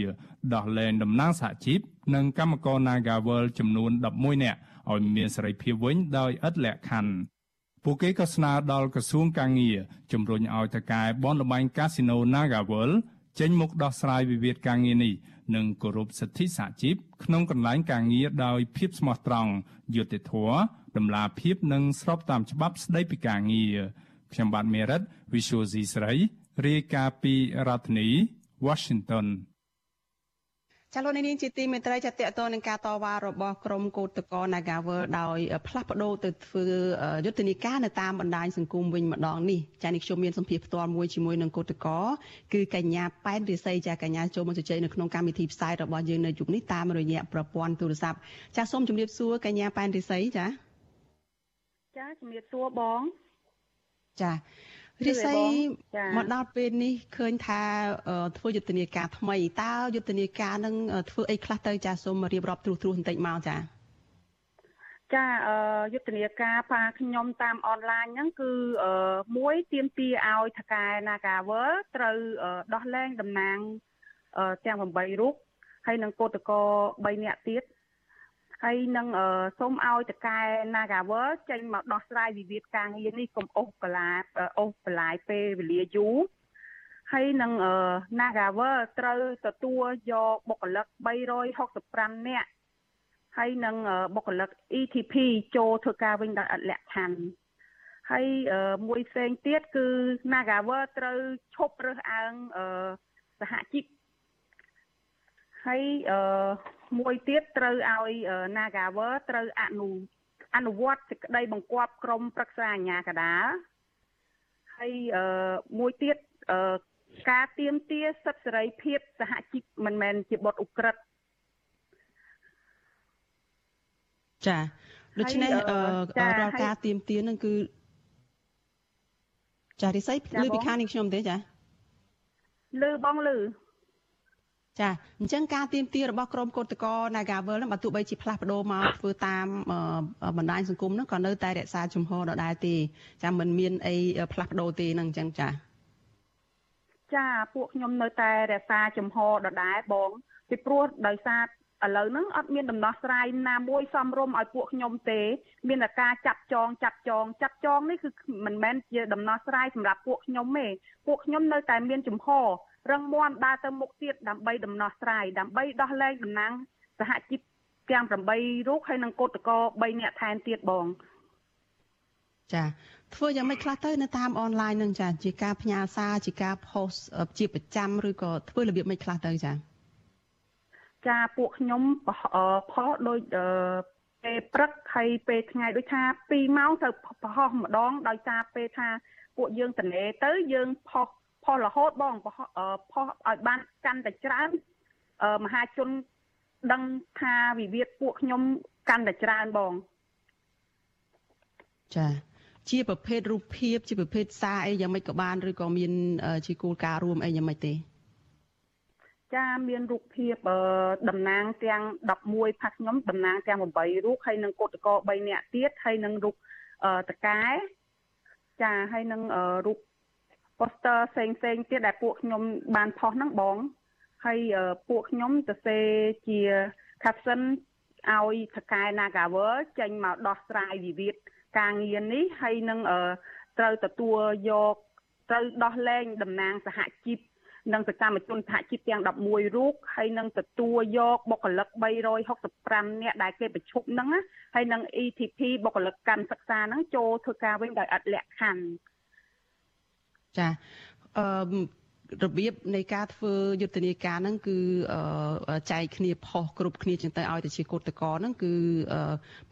ដោះលែងតំណាងសហជីពនិងកម្មករ Nagawal ចំនួន11នាក់ឲ្យមានសេរីភាពវិញដោយឥតលក្ខខណ្ឌ ពួកគេក៏ស្នើដល់ក្រសួងកាងារជំរុញឲ្យតកែបនលបែងកាស៊ីណូ Nagawal ចេញមុខដោះស្រាយវិវាទការងារនេះនិងគោរពសិទ្ធិសហជីពក្នុងកន្លែងការងារដោយភាពស្មោះត្រង់យុត្តិធម៌តម្លាភាពនិងស្របតាមច្បាប់ស្តីពីការងារខ្ញុំបាទមេរិត Visual C ស្រីរាយការណ៍ពីរដ្ឋធានី Washington ចាលោកនាងជាទីមេត្រីចាតកតនឹងការតវ៉ារបស់ក្រុមកោតក្រ Nagawer ដោយផ្លាស់ប្ដូរទៅធ្វើយុទ្ធនាការនៅតាមបណ្ដាញសង្គមវិញម្ដងនេះចានេះខ្ញុំមានសម្ភារផ្ទាល់មួយជាមួយនឹងកោតក្រគឺកញ្ញាប៉ែនរិស័យចាកញ្ញាចូលមកជជែកនៅក្នុងកម្មវិធីផ្សាយរបស់យើងនៅយុគនេះតាមរយៈប្រព័ន្ធទូរស័ព្ទចាសូមជម្រាបសួរកញ្ញាប៉ែនរិស័យចាចាជំរាបសួរបងចា រិស័យមកដល់ពេលនេះឃើញថាធ្វើយុទ្ធនាការថ្មីតើយុទ្ធនាការនឹងធ្វើអីខ្លះទៅចាសូមរៀបរាប់ត្រួសត្រាសបន្តិចមកចាចាយុទ្ធនាការផាខ្ញុំតាមអនឡាញហ្នឹងគឺមួយទៀមទាឲ្យថកែ Nagawer ត្រូវដោះលែងតំណាងទាំង8រូបហើយនឹងកោតកោ3នាក់ទៀត ហើយនឹងសូមឲ្យតកែ Nagawer ចេញមកដោះស្រាយវិវាទការងារនេះកុំអូសបន្លាអូសបន្លាយពេលវេលាយូរហើយនឹង Nagawer ត្រូវទទួលយកបុគ្គលិក365នាក់ហើយនឹងបុគ្គលិក ETP ចូលធ្វើការវិញដោយអត់លក្ខខណ្ឌហើយមួយផ្សេងទៀតគឺ Nagawer ត្រូវឈប់រើសអើងសហជីព ហើយអឺមួយទៀតត្រូវឲ្យ Nagawer ត្រូវអនុអនុវត្តសេចក្តីបង្គាប់ក្រមប្រឹក្សាអាជ្ញាកណ្ដាលហើយអឺមួយទៀតអឺការទៀមទាសិទ្ធិសេរីភាពសហជីពមិនមែនជាបទឧក្រិដ្ឋចាដូច្នេះអឺរាល់ការទៀមទានឹងគឺចារិស័យលើពីខាងនេះខ្ញុំទេចាលើបងលើ ចាអញ្ចឹងការទៀមទារបស់ក្រមកោតក្រ Nagavel ហ្នឹងបើទោះបីជាផ្លាស់ប្ដូរមកធ្វើតាមបណ្ដាញសង្គមហ្នឹងក៏នៅតែរក្សាជំហរដដែលទេចាមិនមានអីផ្លាស់ប្ដូរទេហ្នឹងអញ្ចឹងចាចាពួកខ្ញុំនៅតែរក្សាជំហរដដែលបងពីព្រោះដោយសារឥឡូវហ្នឹងអត់មានដំណោះស្រាយណាមួយសមរម្យឲ្យពួកខ្ញុំទេ មានតែការចាប់ចងចាប់ចងចាប់ចងនេះគឺមិនមែនជាដំណោះស្រាយសម្រាប់ពួកខ្ញុំទេពួកខ្ញុំនៅតែមានជំហរ រឹងមាំដើរទៅមុខទៀតដើម្បីដំណោះស្រាយដើម្បីដោះលែងតំណាងសហជីពទាំង8រូបហើយនិងកោតកោ3នាក់ថែមទៀតបងចាធ្វើយ៉ាងម៉េចខ្លះទៅនៅតាមអនឡាញនឹងចាជាការផ្ញើសារជាការ post ជាប្រចាំឬក៏ធ្វើរបៀបម៉េចខ្លះទៅចាចាពួកខ្ញុំផុសដូចពេលព្រឹកហើយពេលថ្ងៃដូចថា2ម៉ោងទៅប្រហោះម្ដងដោយសារពេលថាពួកយើងតនេទៅយើងផុស ផុសរហូតបងផុសផុសឲ្យបានកាន់តែច្រើនមហាជនដឹងថាវិវាទពួកខ្ញុំកាន់តែច្រើនបងចាជាប្រភេទរូបភាព ជាប្រភេទសារអីយ៉ាងម៉េចក៏បានឬក៏មាន ជាគោលការណ៍រួមអីយ៉ាងម៉េចទេចាមានរូបភាពតំណាងទាំង11ផាក់ខ្ញុំតំណាងទាំង8រូបហើយនឹងកោតកោ3នាក់ទៀតហើយនឹងរូបតកែចាហើយនឹងរូប poster ផ្សេងផ្សេងទៀតដែលពួកខ្ញុំបានផុសហ្នឹងបងហើយពួកខ្ញុំទៅសេជា caption ឲ្យថកែ Nagawer ចេញមកដោះស្រាយវិវាទការងារនេះហើយនឹងត្រូវទទួលយកត្រូវដោះលែងតំណាងសហជីពនិងសកម្មជនសហជីពទាំង11រូបហើយនឹងទទួលយកបុគ្គលិក365នាក់ដែលគេប្រជុំហ្នឹងហើយនឹង ETP បុគ្គលិកកម្មសិក្សាហ្នឹងចូលធ្វើការវិញដោយអត់លក្ខខណ្ឌ ចាអឺរបៀបនៃការធ្វើយុទ្ធនាការហ្នឹងគឺចែកគ្នាផុសគ្រប់គ្នាចឹងទៅឲ្យទៅជាកោតកោហ្នឹងគឺ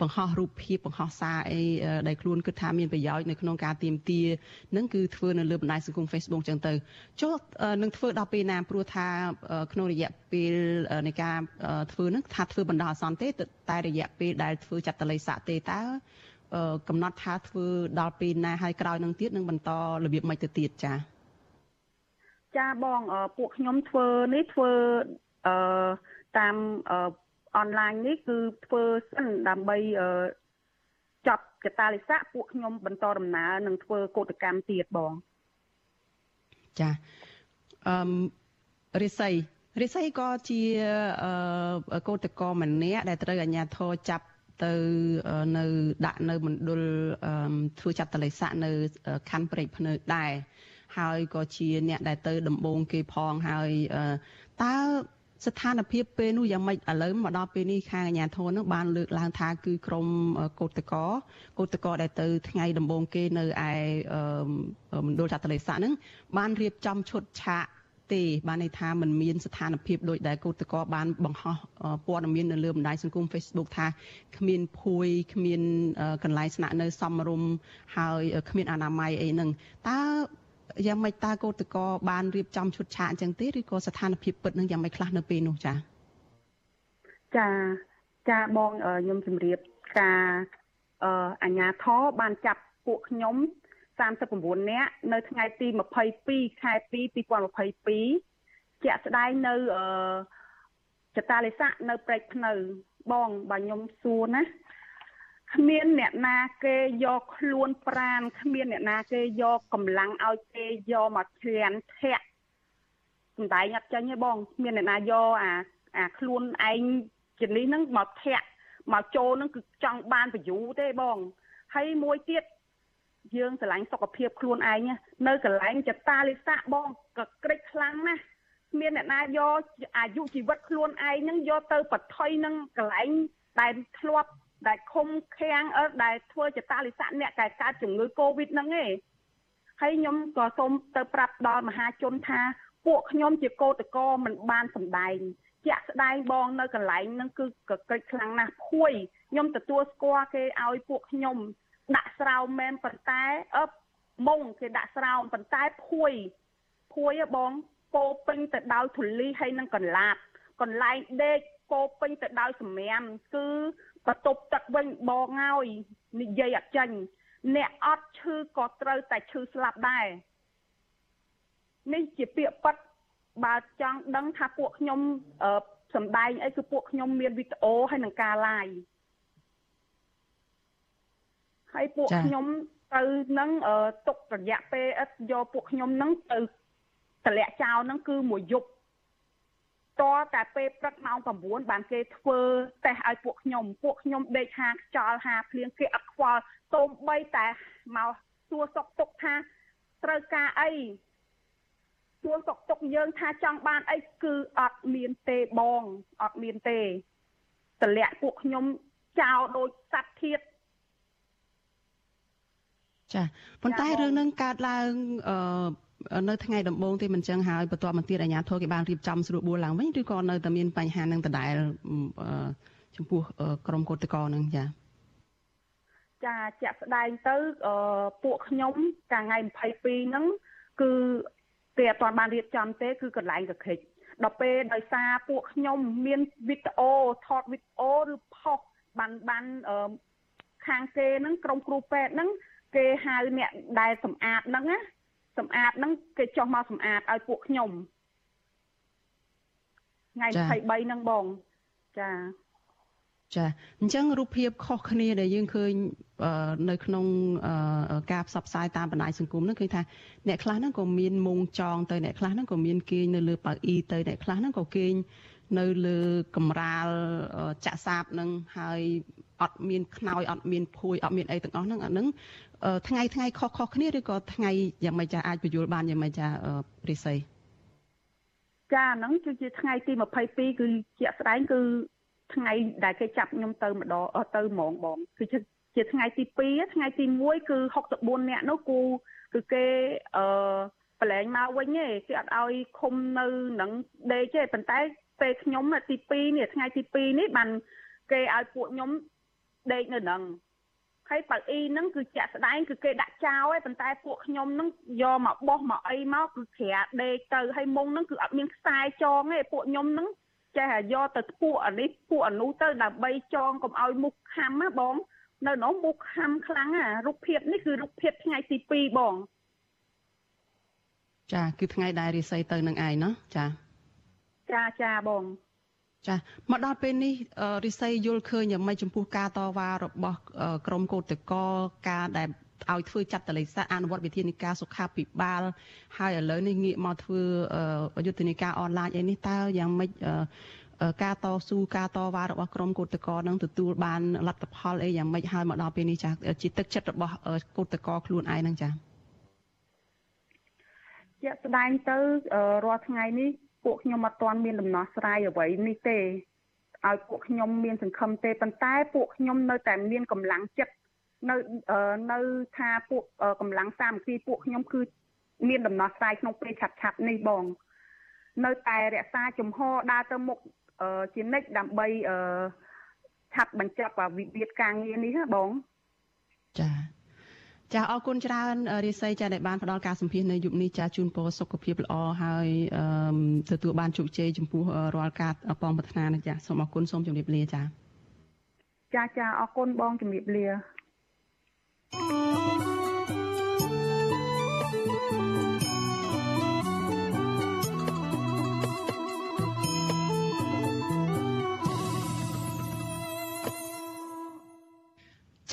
បង្ហោះរូបភាពបង្ហោះសារអីដែលខ្លួនគិតថាមានប្រយោជន៍នៅក្នុងការទៀមទាហ្នឹងគឺធ្វើនៅលើបណ្ដាញសង្គម Facebook ចឹងទៅចុះនឹងធ្វើដល់ពេលណាព្រោះថាក្នុងរយៈពេលនៃការធ្វើហ្នឹងថាធ្វើបណ្ដោះអាសន្នទេតែរយៈពេលដែលធ្វើចាត់តល័យស័កទេតើ កំណត់ថាធ្វើដល់ពេលណាហើយក្រោយនឹងទៀតនឹងបន្តរបៀបម៉េចទៅទៀតចា៎ចាបងពួកខ្ញុំធ្វើនេះធ្វើអឺតាមអនឡាញនេះគឺធ្វើសិនដើម្បីចាប់កតាលិស័កពួកខ្ញុំបន្តដំណើរនិងធ្វើកោតកម្មទៀតបងចាអឺរិស័យរិស័យក៏ជាកោតកម្មម្នាក់ដែលត្រូវអាជ្ញាធរចាប់ ទៅនៅដាក់នៅមណ្ឌលធ្វើចាត់តលិស័កនៅខណ្ឌព្រែកភ្នៅដែរហើយក៏ជាអ្នកដែលទៅដំបងគេផងហើយតើស្ថានភាពពេលនោះយ៉ាងម៉េចឥឡូវមកដល់ពេលនេះខាងអាជ្ញាធរនឹងបានលើកឡើងថាគឺក្រមកោតកោកោតកោដែលទៅថ្ងៃដំបងគេនៅឯមណ្ឌលចតុលេសាហ្នឹងបានរៀបចំឈុតឆាក ទេបានន័យថាมันមានស្ថានភាពដូចដែលកោតកោបានបង្ហោះព័ត៌មាននៅលើបណ្ដាញសង្គម Facebook ថាគ្មានភួយគ្មានកន្លែងស្នាក់នៅសមរម្យហើយគ្មានអនាម័យអីហ្នឹងតើយ៉ាងម៉េចតើកោតកោបានរៀបចំឈុតឆាកអញ្ចឹងទេឬក៏ស្ថានភាពពិតនឹងយ៉ាងម៉េចខ្លះនៅពេលនោះចា៎ចាចាបងខ្ញុំជម្រាបការអអញ្ញាធរបានចាប់ពួកខ្ញុំ 39នាក់នៅថ្ងៃទី22ខែ2 2022ជាក់ស្ដែងនៅអចតាលិស័កនៅព្រែកភ្នៅបងបើខ្ញុំសួរណាគ្មានអ្នកណាគេយកខ្លួនប្រានគ្មានអ្នកណាគេយកកម្លាំងឲ្យគេយកមកជ្រានធាក់សំដែងអត់ចាញ់ទេបងគ្មានអ្នកណាយកអាអាខ្លួនឯងជំនេះហ្នឹងមកធាក់មកចូលហ្នឹងគឺចង់បានប្រយោជន៍ទេបងហើយមួយទៀត យើងស្រឡាញ់សុខភាពខ្លួនឯងនៅកន្លែងចតាលិស័កបងក៏ក្រិចខ្លាំងណាស់មានអ្នកណាយកអាយុជីវិតខ្លួនឯងហ្នឹងយកទៅបថុយនឹងកន្លែងដែលធ្លាប់ដែលឃុំឃាំងអឺដែលធ្វើចតាលិស័កអ្នកដែលកើតជំងឺ Covid ហ្នឹងឯងហើយខ្ញុំក៏សូមទៅប្រាប់ដល់មហាជនថាពួកខ្ញុំជាកោតកោមិនបានសម្ដែងជាក់ស្ដែងបងនៅកន្លែងហ្នឹងគឺក៏កិច្ចខ្លាំងណាស់ភួយខ្ញុំទទួលស្គាល់គេឲ្យពួកខ្ញុំ ដាក់ស្រោមមែនប៉ុន្តែអឺមុងគេដាក់ស្រោមប៉ុន្តែភួយភួយបងពោពេញទៅដោយធូលីហើយនឹងកន្លាតកន្លែងដេកពោពេញទៅដោយសម្រាមគឺបន្ទប់ទឹកវិញបងហើយនិយាយអត់ចាញ់អ្នកអត់ឈឺក៏ត្រូវតែឈឺស្លាប់ដែរនេះជាពាក្យប៉ັດបើចង់ដឹងថាពួកខ្ញុំសម្ដែងអីគឺពួកខ្ញុំមានវីដេអូហើយនឹងការ live ហើយពួកខ្ញុំទៅនឹងទុករយៈពេលឥតយកពួកខ្ញុំនឹងទៅតម្លាក់ចោលនឹងគឺមួយយប់តតែពេលព្រឹកម៉ោង9បានគេធ្វើតេស្តឲ្យពួកខ្ញុំពួកខ្ញុំដេកហាខ្យល់ហាភ្លៀងគេអត់ខ្វល់សូម្បីតែមកសួរសុកទុកថាត្រូវការអីសួរសុកទុកយើងថាចង់បានអីគឺអត់មានទេបងអត់មានទេតម្លាក់ពួកខ្ញុំចោលដូចសត្វធៀប ចាប៉ុន្តែរឿងនឹងកើតឡើងអឺនៅថ្ងៃដំបូងទេមិនចឹងហើយបន្ទាប់មកទៀតអាជ្ញាធរគេបានរៀបចំស្រួលបួលឡើងវិញឬក៏នៅតែមានបញ្ហានឹងដដែលចំពោះក្រុមកោតតកនឹងចាចាជាក់ស្ដែងទៅពួកខ្ញុំកាលថ្ងៃ22ហ្នឹងគឺគេអត់ទាន់បានរៀបចំទេ គឺកន្លែងកខិចដល់ពេលដោយសារពួកខ្ញុំមានវីដេអូថតវីដេអូឬផុសបានបានខាងគេហ្នឹងក្រុមគ្រូពេទ្យហ្នឹង គេហៅអ្នកដែលសម្អាតហ្នឹងណាសម្អាតហ្នឹងគេចុះមកសម្អាតឲ្យពួកខ្ញុំថ្ងៃ23ហ្នឹងបងចាចាអញ្ចឹងរូបភាពខុសគ្នាដែលយើងឃើញនៅក្នុងការផ្សព្វផ្សាយតាមបណ្ដាញសង្គមហ្នឹងគឺថាអ្នកខ្លះហ្នឹងក៏មានមុងចងទៅអ្នកខ្លះហ្នឹងក៏មានគេងនៅលើប៉ៅអ៊ីទៅអ្នកខ្លះហ្នឹងក៏គេង នៅលើកំរាលចាក់សាបនឹងហើយអត់មានខ្នើយអត់មានភួយអត់មានអីទាំងអស់ហ្នឹងអាហ្នឹងថ្ងៃថ្ងៃខុសខុសគ្នាឬក៏ថ្ងៃយ៉ាងម៉េចចាអាចបញ្យល់បានយ៉ាងម៉េចចារិស័យចាហ្នឹងគឺជាថ្ងៃទី22គឺជាក់ស្ដែងគឺថ្ងៃដែលគេចាប់ខ្ញុំទៅម្ដងទៅហ្មងបងគឺជាជាថ្ងៃទី2ថ្ងៃទី1គឺ64នាក់នោះគូគឺគេអឺប្រឡែងមកវិញទេគេអត់ឲ្យឃុំនៅនឹងដេកទេប៉ុន្តែ ពេលខ្ញុំទី2នេះថ្ងៃទី2នេះបានគេឲ្យពួកខ្ញុំដេកនៅនឹងហើយប៉ៅអ៊ីហ្នឹងគឺចាក់ស្ដែងគឺគេដាក់ចោលឯងប៉ុន្តែពួកខ្ញុំហ្នឹងយកមកបោះមកអីមកគឺក្រាដេកទៅហើយមុងហ្នឹងគឺអត់មានខ្សែចងទេពួកខ្ញុំហ្នឹងចេះយកទៅពួកអានេះពួកអានោះទៅដើម្បីចងកុំឲ្យមុខខំណាបងនៅនោះមុខខំខ្លាំងណារូបភាពនេះគឺរូបភាពថ្ងៃទី2បងចាគឺថ្ងៃដែលរិស័យទៅនឹងឯងណោះចា ចាចាបងចាមកដល់ពេលនេះរិស័យយល់ឃើញយ៉ាងម៉េចចំពោះការតវ៉ារបស់ក្រមកោតកោការដែលឲ្យធ្វើចាត់តលិសាអនុវត្តវិធានការសុខាភិបាលហើយឥឡូវនេះងាកមកធ្វើយុទ្ធនាការអនឡាញអីនេះតើយ៉ាងម៉េចការតស៊ូការតវ៉ារបស់ក្រមកោតកោនឹងទទួលបានលទ្ធផលអីយ៉ាងម៉េចហើយមកដល់ពេលនេះចាជាទឹកចិត្តរបស់កោតកោខ្លួនឯងហ្នឹងចាជាក់ស្ដែងទៅរាល់ថ្ងៃនេះ ពួកខ្ញុំអត់ទាន់មានដំណោះស្រាយអ្វីនេះទេឲ្យពួកខ្ញុំមានសង្ឃឹមទេប៉ុន្តែពួកខ្ញុំនៅតែមានកម្លាំងចិត្តនៅនៅថាពួកកម្លាំងសាមគ្គីពួកខ្ញុំគឺមានដំណោះស្រាយក្នុងពេលឆាប់ឆាប់នេះបង នៅតែរក្សាជំហរដើរទៅមុខជានិច្ចដើម្បីឆាប់បញ្ចប់វិវាទការងារនេះណាបងចា ចាអរគុណច្រើនរិស័យចាដែលបានផ្ដល់ការសម្ភាសនៅយុគនេះចាជូនពរសុខភាពល្អហើយទទួលបានជោគជ័យចំពោះរាល់ការប៉ងប្រាថ្នានេះចាសូមអរគុណសូមជម្រាបលាចាចាចាអរគុណបងជម្រាបលា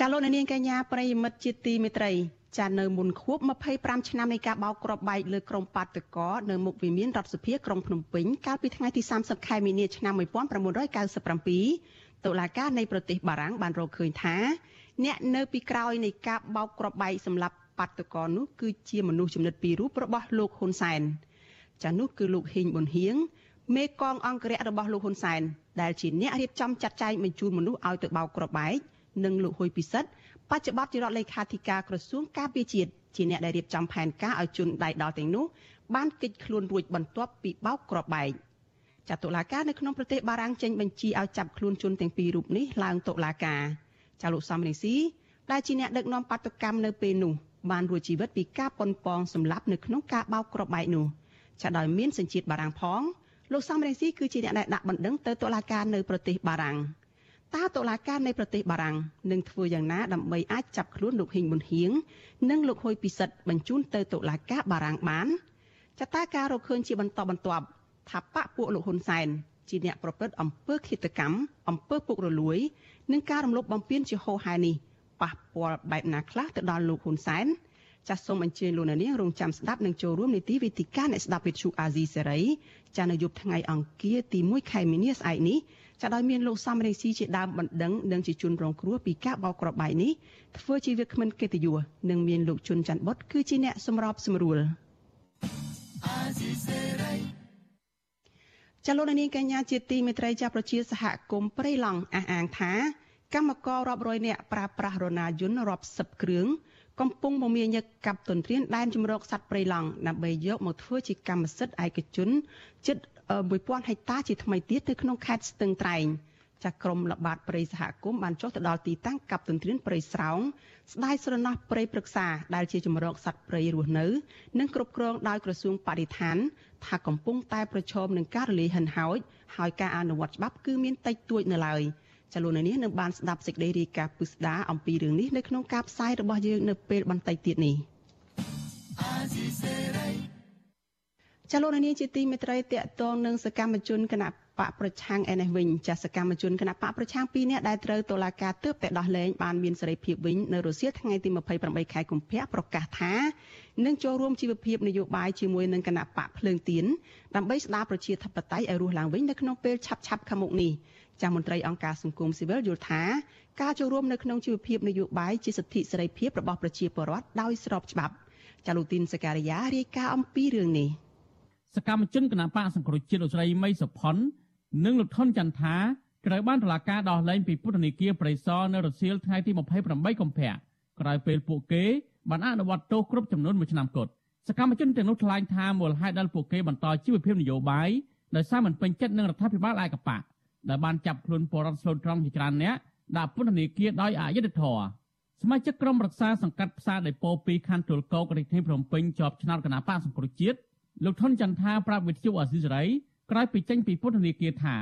ចាលោកនាងកញ្ញាប្រិយមិត្តជាទីមេត្រីចានៅមុនខួប25ឆ្នាំនៃការបោកគ្រាប់បែកលើក្រុមបាតកោនៅមុខវិមានរដ្ឋសភាក្រុងភ្នំពេញកាលពីថ្ងៃទី30ខែមីនាឆ្នាំ1997តុលាការនៃប្រទេសបារាំងបានរកឃើញថា អ្នកនៅពីក្រោយនៃការបោកគ្រាប់បែកសម្រាប់បាតកោនោះគឺជាមនុស្សចំណិតពីររូបរបស់លោកហ៊ុនសែនចានោះគឺលោកហ៊ីងប៊ុនហៀងមេកងអង្គរៈរបស់លោកហ៊ុនសែនដែលជាអ្នករៀបចំចាត់ចែងបញ្ជូនមនុស្សឲ្យទៅបោកគ្រាប់បែក និងលោកហ៊ុយពិសិដ្ឋបច្ចុប្បន្នជារដ្ឋលេខាធិការក្រសួងការពារជាតិជាអ្នកដែលរៀបចំផែនការឲ្យជនដៃដល់ទាំងនោះបានកិច្ចខ្លួនរួចបន្ទាប់ពីបោកគ្រាប់បែកចាត់តុលាការនៅក្នុងប្រទេសបារាំងចេញបញ្ជាឲ្យចាប់ខ្លួនជនទាំងពីររូបនេះឡើងតុលាការចាលោកសំរងស៊ីដែលជាអ្នកដឹកនាំបាតុកម្មនៅពេលនោះបានរួចជីវិតពីការប៉ុនប៉ងសម្លាប់នៅក្នុងការបោកគ្រាប់បែកនោះចាដោយមានសញ្ជាតិបារាំងផងលោកសំរងស៊ីគឺជាអ្នកដែលដាក់បណ្ដឹងទៅតុលាការនៅប្រទេសបារាំង តើតុលាការនៃប្រទេសបារាំងនឹងធ្វើយ៉ាងណាដើម្បីអាចចាប់ខ្លួនលោកហ៊ីងប៊ុនហៀងនិងលោកហ៊ុយពិសិដ្ឋបញ្ជូនទៅតុលាការបារាំងបានចតាការរកឃើញជាបន្តបន្ទាប់ថាបកពួកលោកហ៊ុនសែនជាអ្នកប្រព្រឹត្តអំពើឃាតកម្មអំពើពុករលួយ និងការរំលោភបំពានជាហូរហែនេះប៉ះពាល់បែបណាខ្លះទៅដល់លោកហ៊ុនសែនចាសសូមអញ្ជើញលោកអ្នកនាងរងចាំស្ដាប់និងចូលរួមនីតិវិធីការអ្នកស្ដាប់វិទ្យុអាស៊ីសេរីចានៅយប់ថ្ងៃអង្គារទី1ខែមីនាស្អែកនេះ ចាដោយមានលោកសំរងស៊ីជាដើមបណ្ដឹងនិងជាជនរងគ្រោះពីការបោកក្របបែកនេះធ្វើជាវាគ្មិនកិត្តិយសនិងមានលោកជុនច័ន្ទបុតគឺជាអ្នកសម្របសម្រួលអាស៊ីសេរីចលនានាងកញ្ញាជាទីមេត្រីចាប្រជាសហគមន៍ព្រៃឡង់អះអាងថាកម្មកររាប់រយនាក់ប្រើប្រាស់រណាយន្តរាប់សិបគ្រឿងកំពុងមមាញឹកកាប់ទន្ទ្រានដែនជំរកសត្វព្រៃឡង់ដើម្បីយកមកធ្វើជាកម្មសិទ្ធិឯកជនជិត 1000ហិកតាជាថ្មីទៀតនៅក្នុងខេត្តស្ទឹងត្រែងចាក្រមល្បាតព្រៃសហគមន៍បានចុះទៅដល់ទីតាំងកាប់ទន្ទ្រានព្រៃស្រោងស្ដាយស្រណោះព្រៃព្រឹក្សាដែលជាជំរកសត្វព្រៃរស់នៅ និងគ្រប់គ្រងដោយក្រសួងបរិស្ថាន ថាកំពុងតែប្រឈមនឹងការរលាយហិនហោចហើយការអនុវត្តច្បាប់គឺមានតិចតួចនៅឡើយ។ចលនានេះនឹងបានស្ដាប់សេចក្តីរាយការណ៍ពុស្ដាអំពីរឿងនេះនៅក្នុងការផ្សាយរបស់យើងនៅពេលបន្តិចទៀតនេះ ចលនានេះជាទីមេត្រីតកតងនឹងសកម្មជនគណៈបកប្រឆាំងឯនេះវិញចាសកម្មជនគណៈបកប្រឆាំង2នាក់ដែលត្រូវតុលាការទើបតែដោះលែងបានមានសេរីភាពវិញនៅរុស្ស៊ីថ្ងៃទី28ខែកុម្ភៈប្រកាសថានឹងចូលរួមជីវភាពនយោបាយជាមួយនឹងគណៈបកភ្លើងទៀនដើម្បីស្ដារប្រជាធិបតេយ្យឲ្យរស់ឡើងវិញនៅក្នុងពេលឆាប់ឆាប់ខាងមុខនេះចាស់មន្ត្រីអង្គការសង្គមស៊ីវិលយល់ថាការចូលរួមនៅក្នុងជីវភាពនយោបាយជាសិទ្ធិសេរីភាពរបស់ប្រជាពលរដ្ឋដោយស្របច្បាប់ចាលូទីនសការីយ៉ារាយការណ៍អំពីរឿងនេះ សកម្មជនគណបកសង្គ្រោះជាតិលោកស្រីមីសុផុននិងលោកថនចន្ទថាត្រូវបានតុលាការដោះលែងពីពន្ធនាគារព្រៃសរនៅរសៀលថ្ងៃទី28កុម្ភៈក្រោយពេលពួកគេបានអនុវត្តទោសគ្រប់ចំនួន1ឆ្នាំគត់សកម្មជនទាំងនោះថ្លែងថាមូលហេតុដែលពួកគេបន្តជីវភាពនយោបាយដោយសារមិនពេញចិត្តនឹងរដ្ឋាភិបាលឯកបកដែលបានចាប់ខ្លួនពលរដ្ឋស្លូតត្រង់ជាច្រើនអ្នកដាក់ពន្ធនាគារដោយអយុត្តិធម៌សមាជិកក្រុមរក្សាសង្កាត់ផ្សារដេប៉ូ2ខណ្ឌទួលគោករាជធានីភ្នំពេញជាប់ឆ្នោតគណៈបកសង្គ្រោះជាតិ លោកថនចន្ទថាប្រាប់វិទ្យុអាស៊ីសេរីក្រោយពីចេញពីពន្ធនាគារថា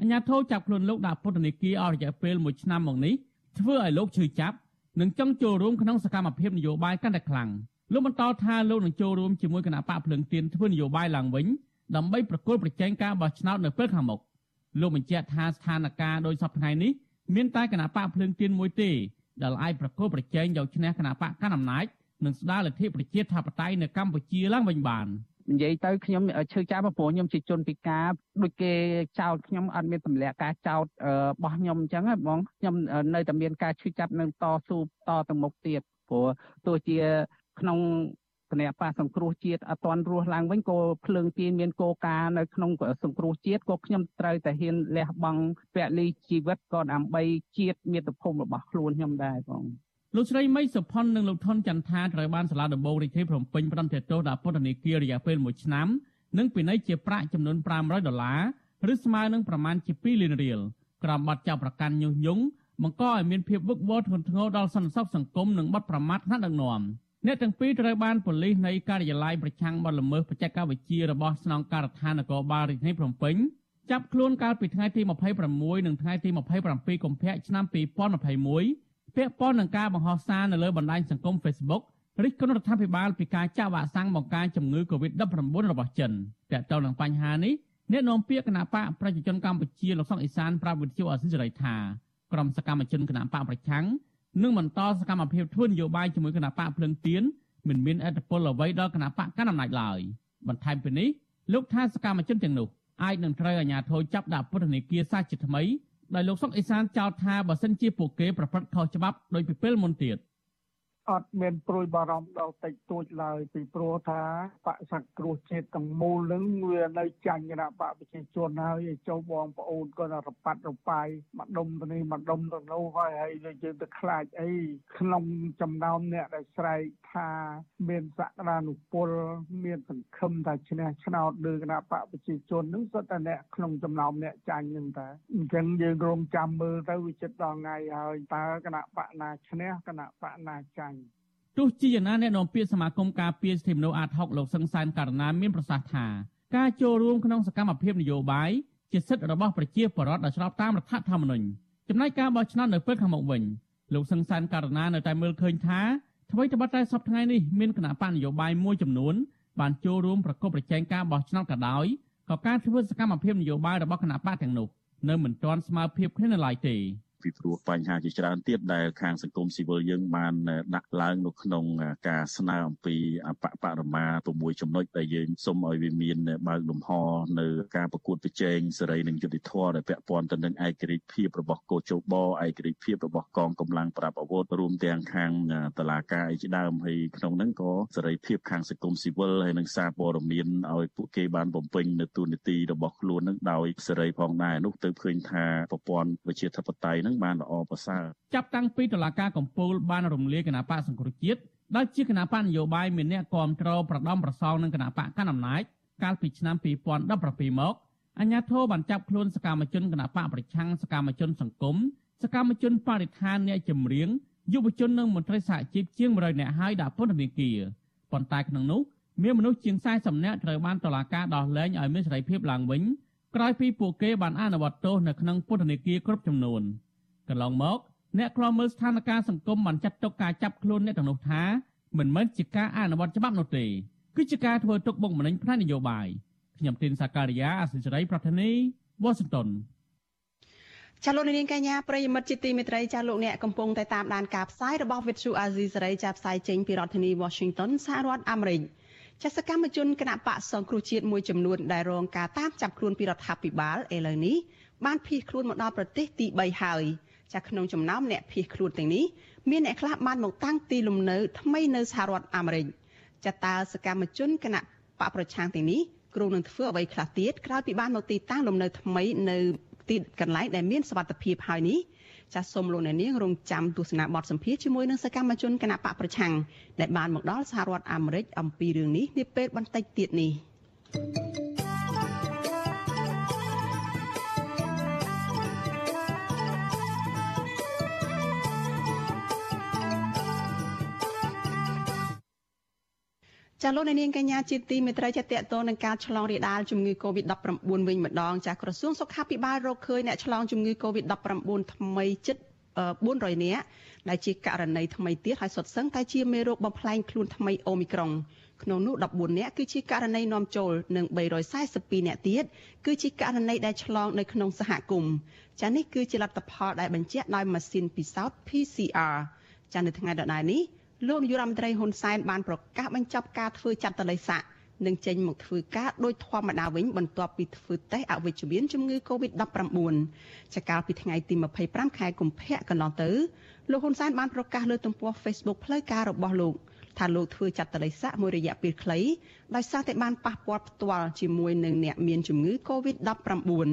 អញ្ញាធិចាប់ខ្លួនលោកដាក់ពន្ធនាគារអស់រយៈពេល1ឆ្នាំមកនេះធ្វើឲ្យលោកឈឺចាប់និងចង់ចូលរួមក្នុងសកម្មភាពនយោបាយកាន់តែខ្លាំងលោកបន្តថាលោកនឹងចូលរួមជាមួយគណៈបកភ្លឹងទៀនធ្វើនយោបាយឡើងវិញដើម្បីប្រគល់ប្រជែងការបោះឆ្នោតនៅពេលខាងមុខលោកបញ្ជាក់ថាស្ថានភាពដោយសពថ្ងៃនេះមានតែគណៈបកភ្លើងទៀនមួយទេដែលអាចប្រកួតប្រជែងយកឈ្នះគណៈបកកណ្ដាលអំណាចនិងស្ដារលទ្ធិប្រជាធិបតេយ្យនៅកម្ពុជាឡើងវិញបាន និយាយទៅខ្ញុំឈឺចាប់ព្រោះខ្ញុំជាជនពិការដូចគេចោទខ្ញុំអត់មានទម្លាក់ការចោទរបស់ខ្ញុំអញ្ចឹងបងខ្ញុំនៅតែមានការឈឺចាប់នឹងតស៊ូតទៅមុខទៀតព្រោះទោះជាក្នុងគណៈបកសង្គ្រោះជាតិអត់ទាន់រស់ឡើងវិញក៏ភ្លើងទៀនមានកោការនៅក្នុងសង្គ្រោះជាតិក៏ខ្ញុំត្រូវតែហ៊ានលះបង់ពលីជីវិតក៏ដើម្បីជាតិមាតុភូមិរបស់ខ្លួនខ្ញុំដែរបង លោកស្រីមីសុផុននិងលោកថនចន្ទថាត្រូវបានសាលាដំបងរាជធានីភ្នំពេញផ្តន្ទាទោសដាក់ពន្ធនាគាររយៈពេល1ឆ្នាំនិងពិន័យជាប្រាក់ចំនួន500ដុល្លារឬស្មើនឹងប្រមាណជា2លានរៀលក្រោមបទចោទប្រកាន់ញុះញង់បង្កឲ្យមានភាពវឹកវរធ្ងន់ធ្ងរដល់សន្តិសុខសង្គមនិងបទប្រមាថថ្នាក់ដឹកនាំអ្នកទាំងពីរត្រូវបានប៉ូលីសនៃការិយាល័យប្រឆាំងបទល្មើសបច្ចេកវិទ្យារបស់ស្នងការដ្ឋាននគរបាលរាជធានីភ្នំពេញចាប់ខ្លួនកាលពីថ្ងៃទី26និងថ្ងៃទី27កុម្ភៈឆ្នាំ2021 ពាក់ព័ន្ធនឹងការបង្ហោះសារនៅលើបណ្ដាញសង្គម Facebook រិះគន់រដ្ឋាភិបាលពីការចាក់វ៉ាក់សាំងបង្ការជំងឺ Covid-19 របស់ចិនទាក់ទងនឹងបញ្ហានេះអ្នកនាំពាក្យគណៈបកប្រជាជនកម្ពុជាលោកសុកអេសានប្រាប់វិទ្យុអសិរ័យថាក្រុមសកម្មជនគណៈបកប្រឆាំងនិងបន្តសកម្មភាពធ្វើនយោបាយជាមួយគណៈបកភ្លឹងទៀនមិនមានអធិបុលអ្វីដល់គណៈបកកណ្ដាលអំណាចឡើយបន្ថែមពីនេះលោកថាសកម្មជនទាំងនោះអាចនឹងត្រូវអាជ្ញាធរចាប់ដាក់ពន្ធនាគារសាជាថ្មី ដោយលោកសុកអេសានចោទថាបើសិនជាពួកគេប្រព្រឹត្តខុសច្បាប់ដោយពីពេលមុនទៀត អត់មានព្រួយបារម្ភដល់តិចតួចឡើយពីព្រោះថាបកសង្គ្រោះជាតិទាំងមូលនឹងវានៅចាញ់គណៈបកប្រជាជនហើយឲ្យចូលបងប្អូនក៏រប៉ាត់របាយមកដុំទៅនេះមកដុំទៅនោះហើយហើយយើងទៅខ្លាចអីក្នុងចំណោមអ្នកដែលស្រែកថាមានសក្តានុពលមានសង្ឃឹមថាឈ្នះឆ្នោតលើគណៈបកប្រជាជននឹងសុទ្ធតែអ្នកក្នុងចំណោមអ្នកចាញ់នឹងតែអញ្ចឹងយើងរងចាំមើលទៅវាចិត្តដល់ថ្ងៃហើយតើគណៈបកណាឈ្នះគណៈបកណាចាញ់ ទោះជាយ៉ាងណាអ្នកនាំពាក្យសមាគមការពារសិទ្ធិមនុស្សអាត60លោកសឹងសានករណាមានប្រសាសន៍ថាការចូលរួមក្នុងសកម្មភាពនយោបាយជាសិទ្ធិរបស់ប្រជាពលរដ្ឋដែលស្របតាមរដ្ឋធម្មនុញ្ញចំណែកការបោះឆ្នោតនៅពេលខាងមុខវិញលោកសឹងសានករណានៅតែមើលឃើញថាអ្វីត្បិតតែសពថ្ងៃនេះមានគណៈបកនយោបាយមួយចំនួនបានចូលរួមប្រកបប្រជែងការបោះឆ្នោតក៏ដោយក៏ការធ្វើសកម្មភាពនយោបាយរបស់គណៈបកទាំងនោះនៅមិនទាន់ស្មើភាពគ្នានៅឡើយទេ ពីព្រោះបញ្ហាជាច្រើនទៀតដែលខាងសង្គមស៊ីវិលយើងបានដាក់ឡើងនៅក្នុងការស្នើអំពីអបបរមា6ចំណុចដែលយើងសូមឲ្យវាមានបើកលំហនៅការប្រកួតប្រជែងសេរីនិងយុត្តិធម៌ដែលពាក់ព័ន្ធទៅនឹងឯករាជ្យភាពរបស់កោជបឯករាជ្យភាពរបស់កងកម្លាំងប្រដាប់អាវុធរួមទាំងខាងតឡាការអីជាដើមហើយក្នុងហ្នឹងក៏សេរីភាពខាងសង្គមស៊ីវិលហើយនិងសារព័ត៌មានឲ្យពួកគេបានបំពេញនៅទូនីតិរបស់ខ្លួននឹងដោយសេរីផងដែរនោះទៅឃើញថាប្រព័ន្ធវិជាធិបតេយ្យនឹងបានល្អប្រសើរចាប់តាំងពីតុលាការកំពូលបានរំលាយគណៈបកសង្គ្រោះជាតិដែលជាគណៈបកនយោបាយមានអ្នកគ្រប់គ្រងប្រដំប្រសងនឹងគណៈបកកណ្ដាលអំណាចកាលពីឆ្នាំ2017មកអញ្ញាធិបបានចាប់ខ្លួនសកម្មជនគណៈបកប្រឆាំងសកម្មជនសង្គមសកម្មជនបរិស្ថានអ្នកចម្រៀងយុវជននិងមន្ត្រីសហជីពជាង100នាក់ហើយដាក់ពន្ធនាគារប៉ុន្តែក្នុងនោះមានមនុស្សជាង40នាក់ត្រូវបានតុលាការដោះលែងឲ្យមានសេរីភាពឡើងវិញក្រោយពីពួកគេបានអនុវត្តទោសនៅក្នុងពន្ធនាគារគ្រប់ចំនួន កន្លងមកអ្នកខ្លាំមើលស្ថានភាពសង្គមបានចាត់ទុកការចាប់ខ្លួនអ្នកទាំងនោះថាមិនមែនជាការអនុវត្តច្បាប់នោះទេគឺជាការធ្វើទុកបុកម្នេញផ្នែកនយោបាយខ្ញុំទីនសាការីយ៉ាអសិរ័យប្រធានីវ៉ាស៊ីនតោនចាលោកនាងកញ្ញាប្រិយមិត្តជាទីមេត្រីចាលោកអ្នកកំពុងតែតាមដានការផ្សាយរបស់ Vithu Azizi សេរីចាផ្សាយចេញពីរដ្ឋធានី Washington សហរដ្ឋអាមេរិកចាសកម្មជនគណៈបកសង្គ្រោះជាតិមួយចំនួនដែលរងការតាមចាប់ខ្លួនពីរដ្ឋាភិបាលឥឡូវនេះបានភៀសខ្លួនមកដល់ប្រទេសទី3ហើយ ចាក្នុងចំណោមអ្នកភៀសខ្លួនទាំងនេះមានអ្នកខ្លះបានមកតាំងទីលំនៅថ្មីនៅសហរដ្ឋអាមេរិកចាតើសកម្មជនគណៈបកប្រឆាំងទាំងនេះគ្រោងនឹងធ្វើអ្វីខ្លះទៀតក្រោយពីបានមកទីតាំងលំនៅថ្មីនៅទីកន្លែងដែលមានសុវត្ថិភាពហើយនេះចាសសូមលោកអ្នកនាងរងចាំទស្សនាបទសម្ភាសជាមួយនឹងសកម្មជនគណៈបកប្រឆាំងដែលបានមកដល់សហរដ្ឋអាមេរិកអំពីរឿងនេះនាពេលបន្តិចទៀតនេះ thank you ចាលោកនាងកញ្ញាជាទីមេត្រីចាតតទៅនឹងការឆ្លងរាលដាលជំងឺ Covid-19 វិញម្ដងចាក្រសួងសុខាភិបាលរកឃើញអ្នកឆ្លងជំងឺ Covid-19 ថ្មីជិត400នាក់ដែលជាករណីថ្មីទៀតហើយសុទ្ធសឹងតែជាមេរោគបំផ្លែងខ្លួនថ្មីអូមីក្រុងក្នុងនោះ14នាក់គឺជាករណីនាំចូលនិង342នាក់ទៀតគឺជាករណីដែលឆ្លងនៅក្នុងសហគមន៍ចានេះគឺជាលទ្ធផលដែលបញ្ជាក់ដោយម៉ាស៊ីនពិសោធន៍ PCR ចានៅថ្ងៃដដែលនេះ លោកនាយរដ្ឋមន្ត្រីហ៊ុនសែនបានប្រកាសបញ្ចប់ការធ្វើចាត់តលិស័កនិងចេញមកធ្វើការដោយធម្មតាវិញបន្ទាប់ពីធ្វើតេស្តអវិជ្ជមានជំងឺ Covid-19 ចាកាលពីថ្ងៃទី25ខែកុម្ភៈកន្លងទៅលោកហ៊ុនសែនបានប្រកាសលើទំព័រ Facebook ផ្លូវការរបស់លោកថាលោកធ្វើចាត់តលិស័កមួយរយៈពេលខ្លីដោយសារតែបានប៉ះពាល់ផ្ទាល់ជាមួយនឹងអ្នកមានជំងឺ Covid-19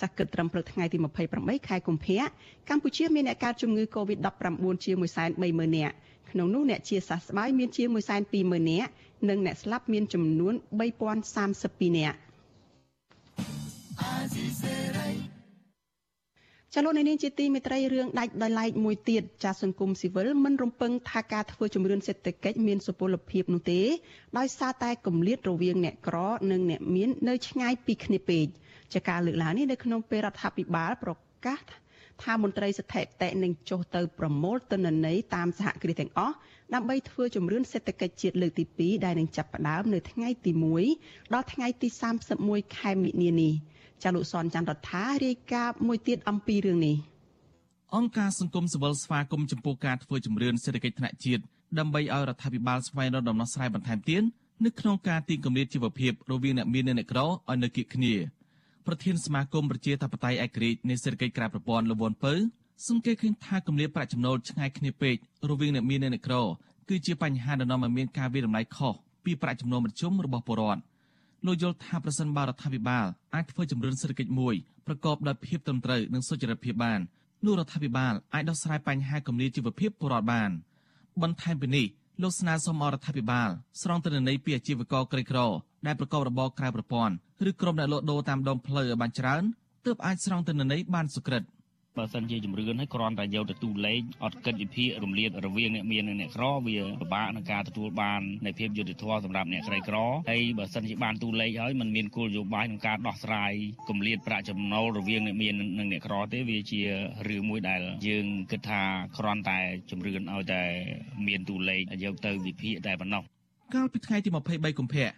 ចាគិតត្រឹមព្រឹកថ្ងៃទី28ខែកុម្ភៈកម្ពុជាមានអ្នកកើតជំងឺ Covid-19 ជា130,000នាក់ ក្នុងនោះអ្នកជាសះស្បើយមានជាង120,000នាក់និងអ្នកស្លាប់មានចំនួន3032នាក់ចលនានេះជាទីមេត្រីរឿងដាច់ដោយឡែកមួយទៀតចាសង្គមស៊ីវិលមិនរំពឹងថាការធ្វើជំរឿនសេដ្ឋកិច្ចមានសុពលភាពនោះទេដោយសារតែគម្លាតរវាងអ្នកក្រនិងអ្នកមាននៅឆ្ងាយពីគ្នាពេកចាការលើកឡើងនេះនៅក្នុងពេលរដ្ឋាភិបាលប្រកាសថា មន្ត្រីស្ថិតិនឹងចុះទៅប្រមូលទិន្នន័យតាមសហគ្រាសទាំងអស់ដើម្បីធ្វើជំរឿនសេដ្ឋកិច្ចជាតិលើកទី2ដែលនឹងចាប់ផ្ដើមនៅថ្ងៃទី1ដល់ថ្ងៃទី31ខែមិនិនានេះចាលោកសនច័ន្ទរដ្ឋារាយការណ៍មួយទៀតអំពីរឿងនេះអង្គការសង្គមស៊ីវិលស្វាគមន៍ចំពោះការធ្វើជំរឿនសេដ្ឋកិច្ចថ្នាក់ជាតិដើម្បីឲ្យរដ្ឋាភិបាលស្វែងរកដំណោះស្រាយបន្ថែមទៀតនៅក្នុងការទីគម្លាតជីវភាពរវាងអ្នកមាននិងអ្នកក្រឲ្យនៅគៀកគ្នា ប្រធានសមាគមប្រជាធិបតេយ្យឯករាជ្យនៃសេដ្ឋកិច្ចក្រៅប្រព័ន្ធលវនពៅសង្កេតឃើញថាគម្លាតប្រាក់ចំណូលឆ្ងាយគ្នាពេករវាងអ្នកមាននិងអ្នកក្រគឺជាបញ្ហាដែលនាំឲ្យមានការវិរំលាយខុសពីប្រាក់ចំណូលមធ្យមរបស់ពលរដ្ឋលោកយល់ថាប្រសិនបើរដ្ឋាភិបាលអាចធ្វើជំរឿនសេដ្ឋកិច្ចមួយប្រកបដោយភាពត្រឹមត្រូវនិងសុចរិតភាពបាននោះរដ្ឋាភិបាលអាចដោះស្រាយបញ្ហាគម្លាតជីវភាពពលរដ្ឋបានបន្ថែមពីនេះ លោកស្នើសុំរដ្ឋាភិបាលស្រង់ទិន្នន័យពីអាជីវករក្រីក្រដែលប្រកបរបរក្រៅប្រព័ន្ធឬក្រុមអ្នកលក់ដូរតាមដងផ្លូវឲ្យបានច្រើនទើបអាចស្រង់ទិន្នន័យបានសុក្រិត។ បើសិនជាជំរឿនហើយគ្រាន់តែយកទៅទូលេខអត់គិតវិភាគរំលាតរវាងអ្នកមាននិងអ្នកក្រវាពិបាកក្នុងការទទួលបាននៃភាពយុត្តិធម៌សម្រាប់អ្នកក្រីក្រហើយបើសិនជាបានទូលេខហើយมันមានគោលនយោបាយក្នុងការដោះស្រាយគម្លាតប្រាក់ចំណូលរវាងអ្នកមាននិងអ្នកក្រទេវាជារឿងមួយដែលយើងគិតថាគ្រាន់តែជំរឿនឲ្យតែមានទូលេខយកទៅវិភាគតែប៉ុណ្ណោះកាលពីថ្ងៃទី23កុម្ភៈរ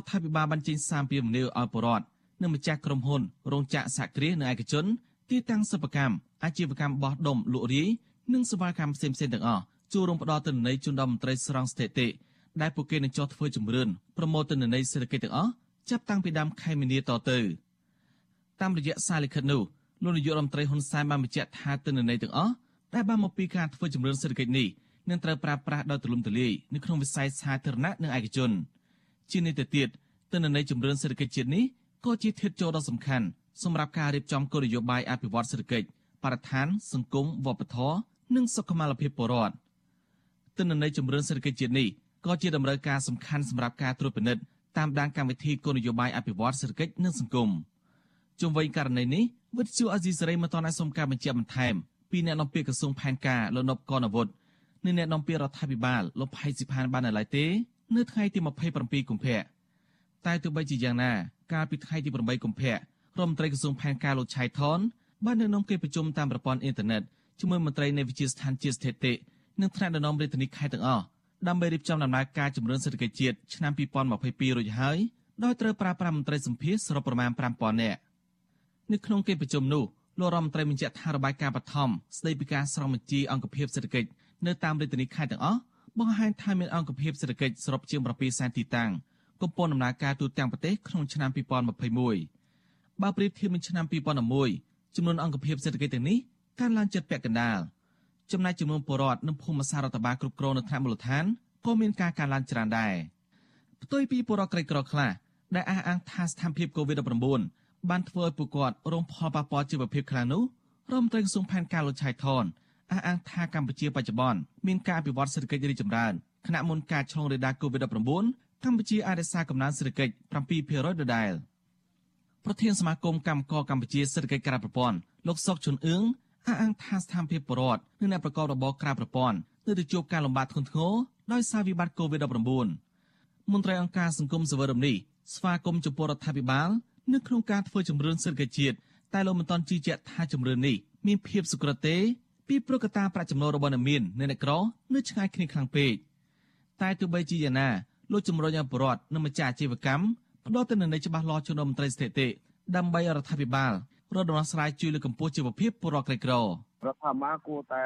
ដ្ឋាភិបាលបានចេញសារពីមនីឲ្យបរដ្ឋនិងម្ចាស់ក្រុមហ៊ុនរោងចក្រសហគ្រាសនិងឯកជន ទីតាំងសិប្បកម្មអាជីវកម្មបោះដុំលក់រាយនិងសេវាកម្មផ្សេងៗទាំងអស់ចូលរួមផ្ដល់ទិន្នន័យជូនដល់មន្ត្រីស្រង់ស្ថិតិដែលពួកគេនឹងចោះធ្វើជំរឿនប្រមូលទិន្នន័យសេដ្ឋកិច្ចទាំងអស់ចាប់តាំងពីដើមខែមីនាតទៅតាមរយៈសារលិខិតនោះលោកនាយករដ្ឋមន្ត្រីហ៊ុនសែនបានបញ្ជាក់ថាទិន្នន័យទាំងអស់ដែលបានមកពីការធ្វើជំរឿនសេដ្ឋកិច្ចនេះនឹងត្រូវប្រើប្រាស់ដោយទូលំទូលាយនៅក្នុងវិស័យសាធារណៈនិងឯកជនជានេះទៅទៀតទិន្នន័យជំរឿនសេដ្ឋកិច្ចជាតិនេះក៏ជាធាតុចូលដ៏សំខាន់ សម្រាប់ការរៀបចំគោលនយោបាយអភិវឌ្ឍសេដ្ឋកិច្ចបរិស្ថាន សង្គមវប្បធម៌និងសុខុមាលភាពពលរដ្ឋទិន្នន័យជំរឿនសេដ្ឋកិច្ចជាតិនេះក៏ជាដំណើរការសំខាន់សម្រាប់ការត្រួតពិនិត្យតាមដានកម្មវិធីគោលនយោបាយអភិវឌ្ឍសេដ្ឋកិច្ចនិងសង្គមជុំវិញករណីនេះវិទ្យុអាស៊ីសេរីមិនទាន់អាចសុំការបញ្ជាក់បន្ថែមពីអ្នកនាំពាក្យក្រសួងផែនការលោកនប់កនវុឌ្ឍនិងអ្នកនាំពាក្យរដ្ឋាភិបាលលោកផៃស៊ីផានបាននៅឡើយទេនៅថ្ងៃទី27កុម្ភៈតែទោះបីជាយ៉ាងណាកាលពីថ្ងៃទី8កុម្ភៈ រដ្ឋមន្ត្រីក្រសួងផែនការលោកឆៃថនបាននៅក្នុងកិច្ចប្រជុំតាមប្រព័ន្ធអ៊ីនធឺណិតជាមួយមន្ត្រីនៃវិជាស្ថានជាតិស្ថិតិនិងថ្នាក់ដឹកនាំរាជធានីខេត្តទាំងអស់ដើម្បីរៀបចំដំណើរការជំរុញសេដ្ឋកិច្ចជាតិឆ្នាំ2022រួចហើយដោយត្រូវប្រើប្រាស់មន្ត្រីសម្ភារសរុបប្រមាណ5000នាក់នៅក្នុងកិច្ចប្រជុំនោះលោករដ្ឋមន្ត្រីបញ្ជាក់ថារបាយការណ៍បឋមស្ដីពីការស្រង់បញ្ជីអង្គភាពសេដ្ឋកិច្ចនៅតាមរាជធានីខេត្តទាំងអស់បង្ហាញថាមានអង្គភាពសេដ្ឋកិច្ចសរុបជាង7សែនទីតាំងកំពុងដំណើរការទូទាំងប្រទេសក្នុងឆ្នាំ2021 បើប្រៀបធៀបនឹងឆ្នាំ2011ចំនួនអង្គភាពសេដ្ឋកិច្ចទាំងនេះកើនឡើងជិតពាក់កណ្ដាលចំណែកចំនួនពលរដ្ឋនិងភូមិសាស្ត្ររដ្ឋបាលគ្រប់គ្រងនៅថ្នាក់មូលដ្ឋានក៏មានការកើនឡើងច្រើនដែរផ្ទុយពីពលរដ្ឋក្រីក្រខ្លះដែលអះអាងថាស្ថានភាព COVID-19 បានធ្វើឲ្យពួកគាត់រងផលប៉ះពាល់ជីវភាពខ្លាំងនោះរដ្ឋមន្ត្រីក្រសួងផែនការលោកឆៃថនអះអាងថាកម្ពុជាបច្ចុប្បន្នមានការអភិវឌ្ឍសេដ្ឋកិច្ចរីកចម្រើនខណៈមុនការឆ្លងរាលដាល COVID-19 កម្ពុជាអាចរក្សាកំណើនសេដ្ឋកិច្ច7%ដដែល ប្រធានសមាគមកម្មករកម្ពុជាសេដ្ឋកិច្ចក្រៅប្រព័ន្ធលោកសុកជុនអឿងអះអាងថាស្ថានភាពបរដ្ឋនិងអ្នកប្រកបរបរក្រៅប្រព័ន្ធនៅតែជួបការលំបាកធ្ងន់ធ្ងរដោយសារវិបត្តិ COVID-19 មន្ត្រីអង្គការសង្គមសវរមនេះស្វាគមន៍ចំពោះរដ្ឋាភិបាលនៅក្នុងការធ្វើជំរឿនសេដ្ឋកិច្ចជាតិតែលោកមិនទាន់ជឿជាក់ថាជំរឿននេះមានភាពសុក្រទេ ពីព្រោះកត្តាប្រាក់ចំណូលរបស់អ្នកមាននិងអ្នកក្រនៅឆ្ងាយគ្នាខ្លាំងពេកតែទោះបីជាយ៉ាងណាលោកជំរុញឲ្យប្រជាពលរដ្ឋនិងម្ចាស់អាជីវកម្ម ផ្ដល់ទិន្នន័យច្បាស់លាស់ជូនដល់មន្ត្រីស្ថិតិដើម្បីរដ្ឋាភិបាលរកដំណោះស្រាយជួយលើកកម្ពស់ជីវភាពពលរដ្ឋក្រីក្ររដ្ឋាភិបាលគួរតែ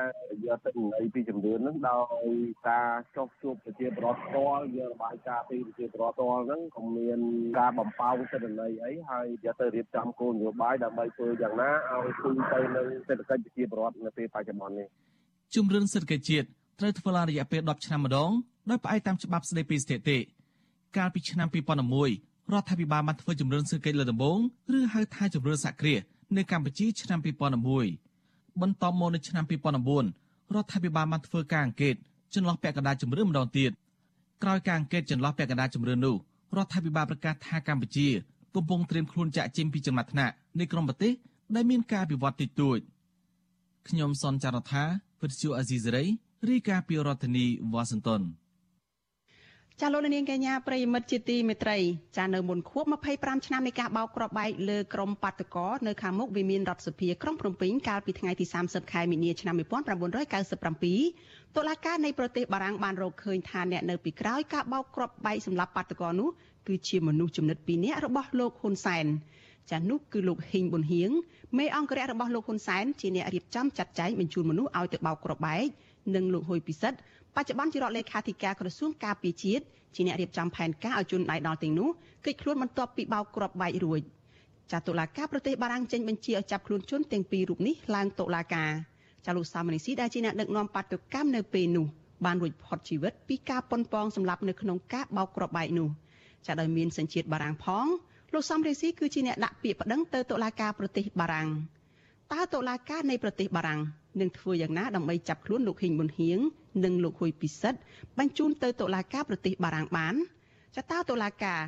យកទិន្នន័យពីជំនឿនឹងដោយការចុះជួបប្រជាពលរដ្ឋផ្ទាល់យករបាយការណ៍ពីប្រជាពលរដ្ឋផ្ទាល់ហ្នឹងក៏មានការបំផោងទិន្នន័យអីហើយយកទៅរៀបចំគោលនយោបាយដើម្បីធ្វើយ៉ាងណាឲ្យគូទៅនឹងសេដ្ឋកិច្ចប្រជាពលរដ្ឋនៅពេលបច្ចុប្បន្ននេះជំរឿនសេដ្ឋកិច្ចជាតិត្រូវធ្វើឡើងរយៈពេល10ឆ្នាំម្ដងដោយផ្អែកតាមច្បាប់ស្តីពីស្ថិតិកាលពីឆ្នាំ2011 រដ្ឋាភិបាលបានធ្វើជំរឿនសេដ្ឋកិច្ចលើដំបូងឬហៅថាជំរឿនសហគ្រាសនៅកម្ពុជាឆ្នាំ2001បន្ទាប់មកនៅឆ្នាំ2009រដ្ឋាភិបាលបានធ្វើការអង្កេតចន្លោះពាក់កណ្ដាលជំរឿនម្ដងទៀតក្រោយការអង្កេតចន្លោះពាក់កណ្ដាលជំរឿននោះរដ្ឋាភិបាលប្រកាសថាកម្ពុជាកំពុងត្រៀមខ្លួនចាក់ចេញពីចំណាត់ថ្នាក់នៃក្រុមប្រទេសដែលមានការអភិវឌ្ឍតិចតួចខ្ញុំសនចាររថាវិទ្យុអាស៊ីសេរីរាយការណ៍ពីរដ្ឋធានីវ៉ាស៊ីនតោន ចាលោកនាងកញ្ញាប្រិយមិត្តជាទីមេត្រីចានៅមុនខួប25ឆ្នាំនៃការបោកគ្រាប់បែកលើក្រមបាតកោនៅខាងមុខវិមានរដ្ឋសភាក្រុងភ្នំពេញកាលពីថ្ងៃទី30ខែមីនាឆ្នាំ1997តុលាការនៃប្រទេសបារាំងបានរកឃើញថាអ្នកនៅពីក្រោយការបោកគ្រាប់បែកសម្រាប់បាតកោនោះគឺជាមនុស្សចំណិត2នាក់របស់លោកហ៊ុនសែនចានោះគឺលោកហ៊ីងប៊ុនហៀងមេអង្គរៈរបស់លោកហ៊ុនសែនជាអ្នករៀបចំចាត់ចែងបញ្ជូនមនុស្សឲ្យទៅបោកគ្រាប់បែកនិងលោកហ៊ុយពិសិដ្ឋ បច្ចុប្បន្នជារដ្ឋលេខាធិការក្រសួងការពារជាតិជាអ្នករៀបចំផែនការឲ្យជនដៃដល់ទាំងនោះគេចខ្លួនបន្ទាប់ពីបោកគ្រាប់បែករួចចាតុលាការប្រទេសបារាំងចេញបញ្ជាឲ្យចាប់ខ្លួនជនទាំងពីររូបនេះឡើងតុលាការចាលោកសាមនីស៊ីដែលជាអ្នកដឹកនាំបាតុកម្មនៅពេលនោះបានរួចផុតជីវិតពីការប៉ុនប៉ងសម្លាប់នៅក្នុងការបោកគ្រាប់បែកនោះចាដោយមានសញ្ជាតិបារាំងផងលោកសំរេស៊ីគឺជាអ្នកដាក់ពាក្យប្តឹងទៅតុលាការប្រទេសបារាំងតើតុលាការនៃប្រទេសបារាំង នឹងធ្វើយ៉ាងណាដើម្បីចាប់ខ្លួនលោកហ៊ីងប៊ុនហៀងនិងលោកហ៊ុយពិសិដ្ឋបញ្ជូនទៅតុលាការប្រទេសបារាំងបានចតាតុលាការ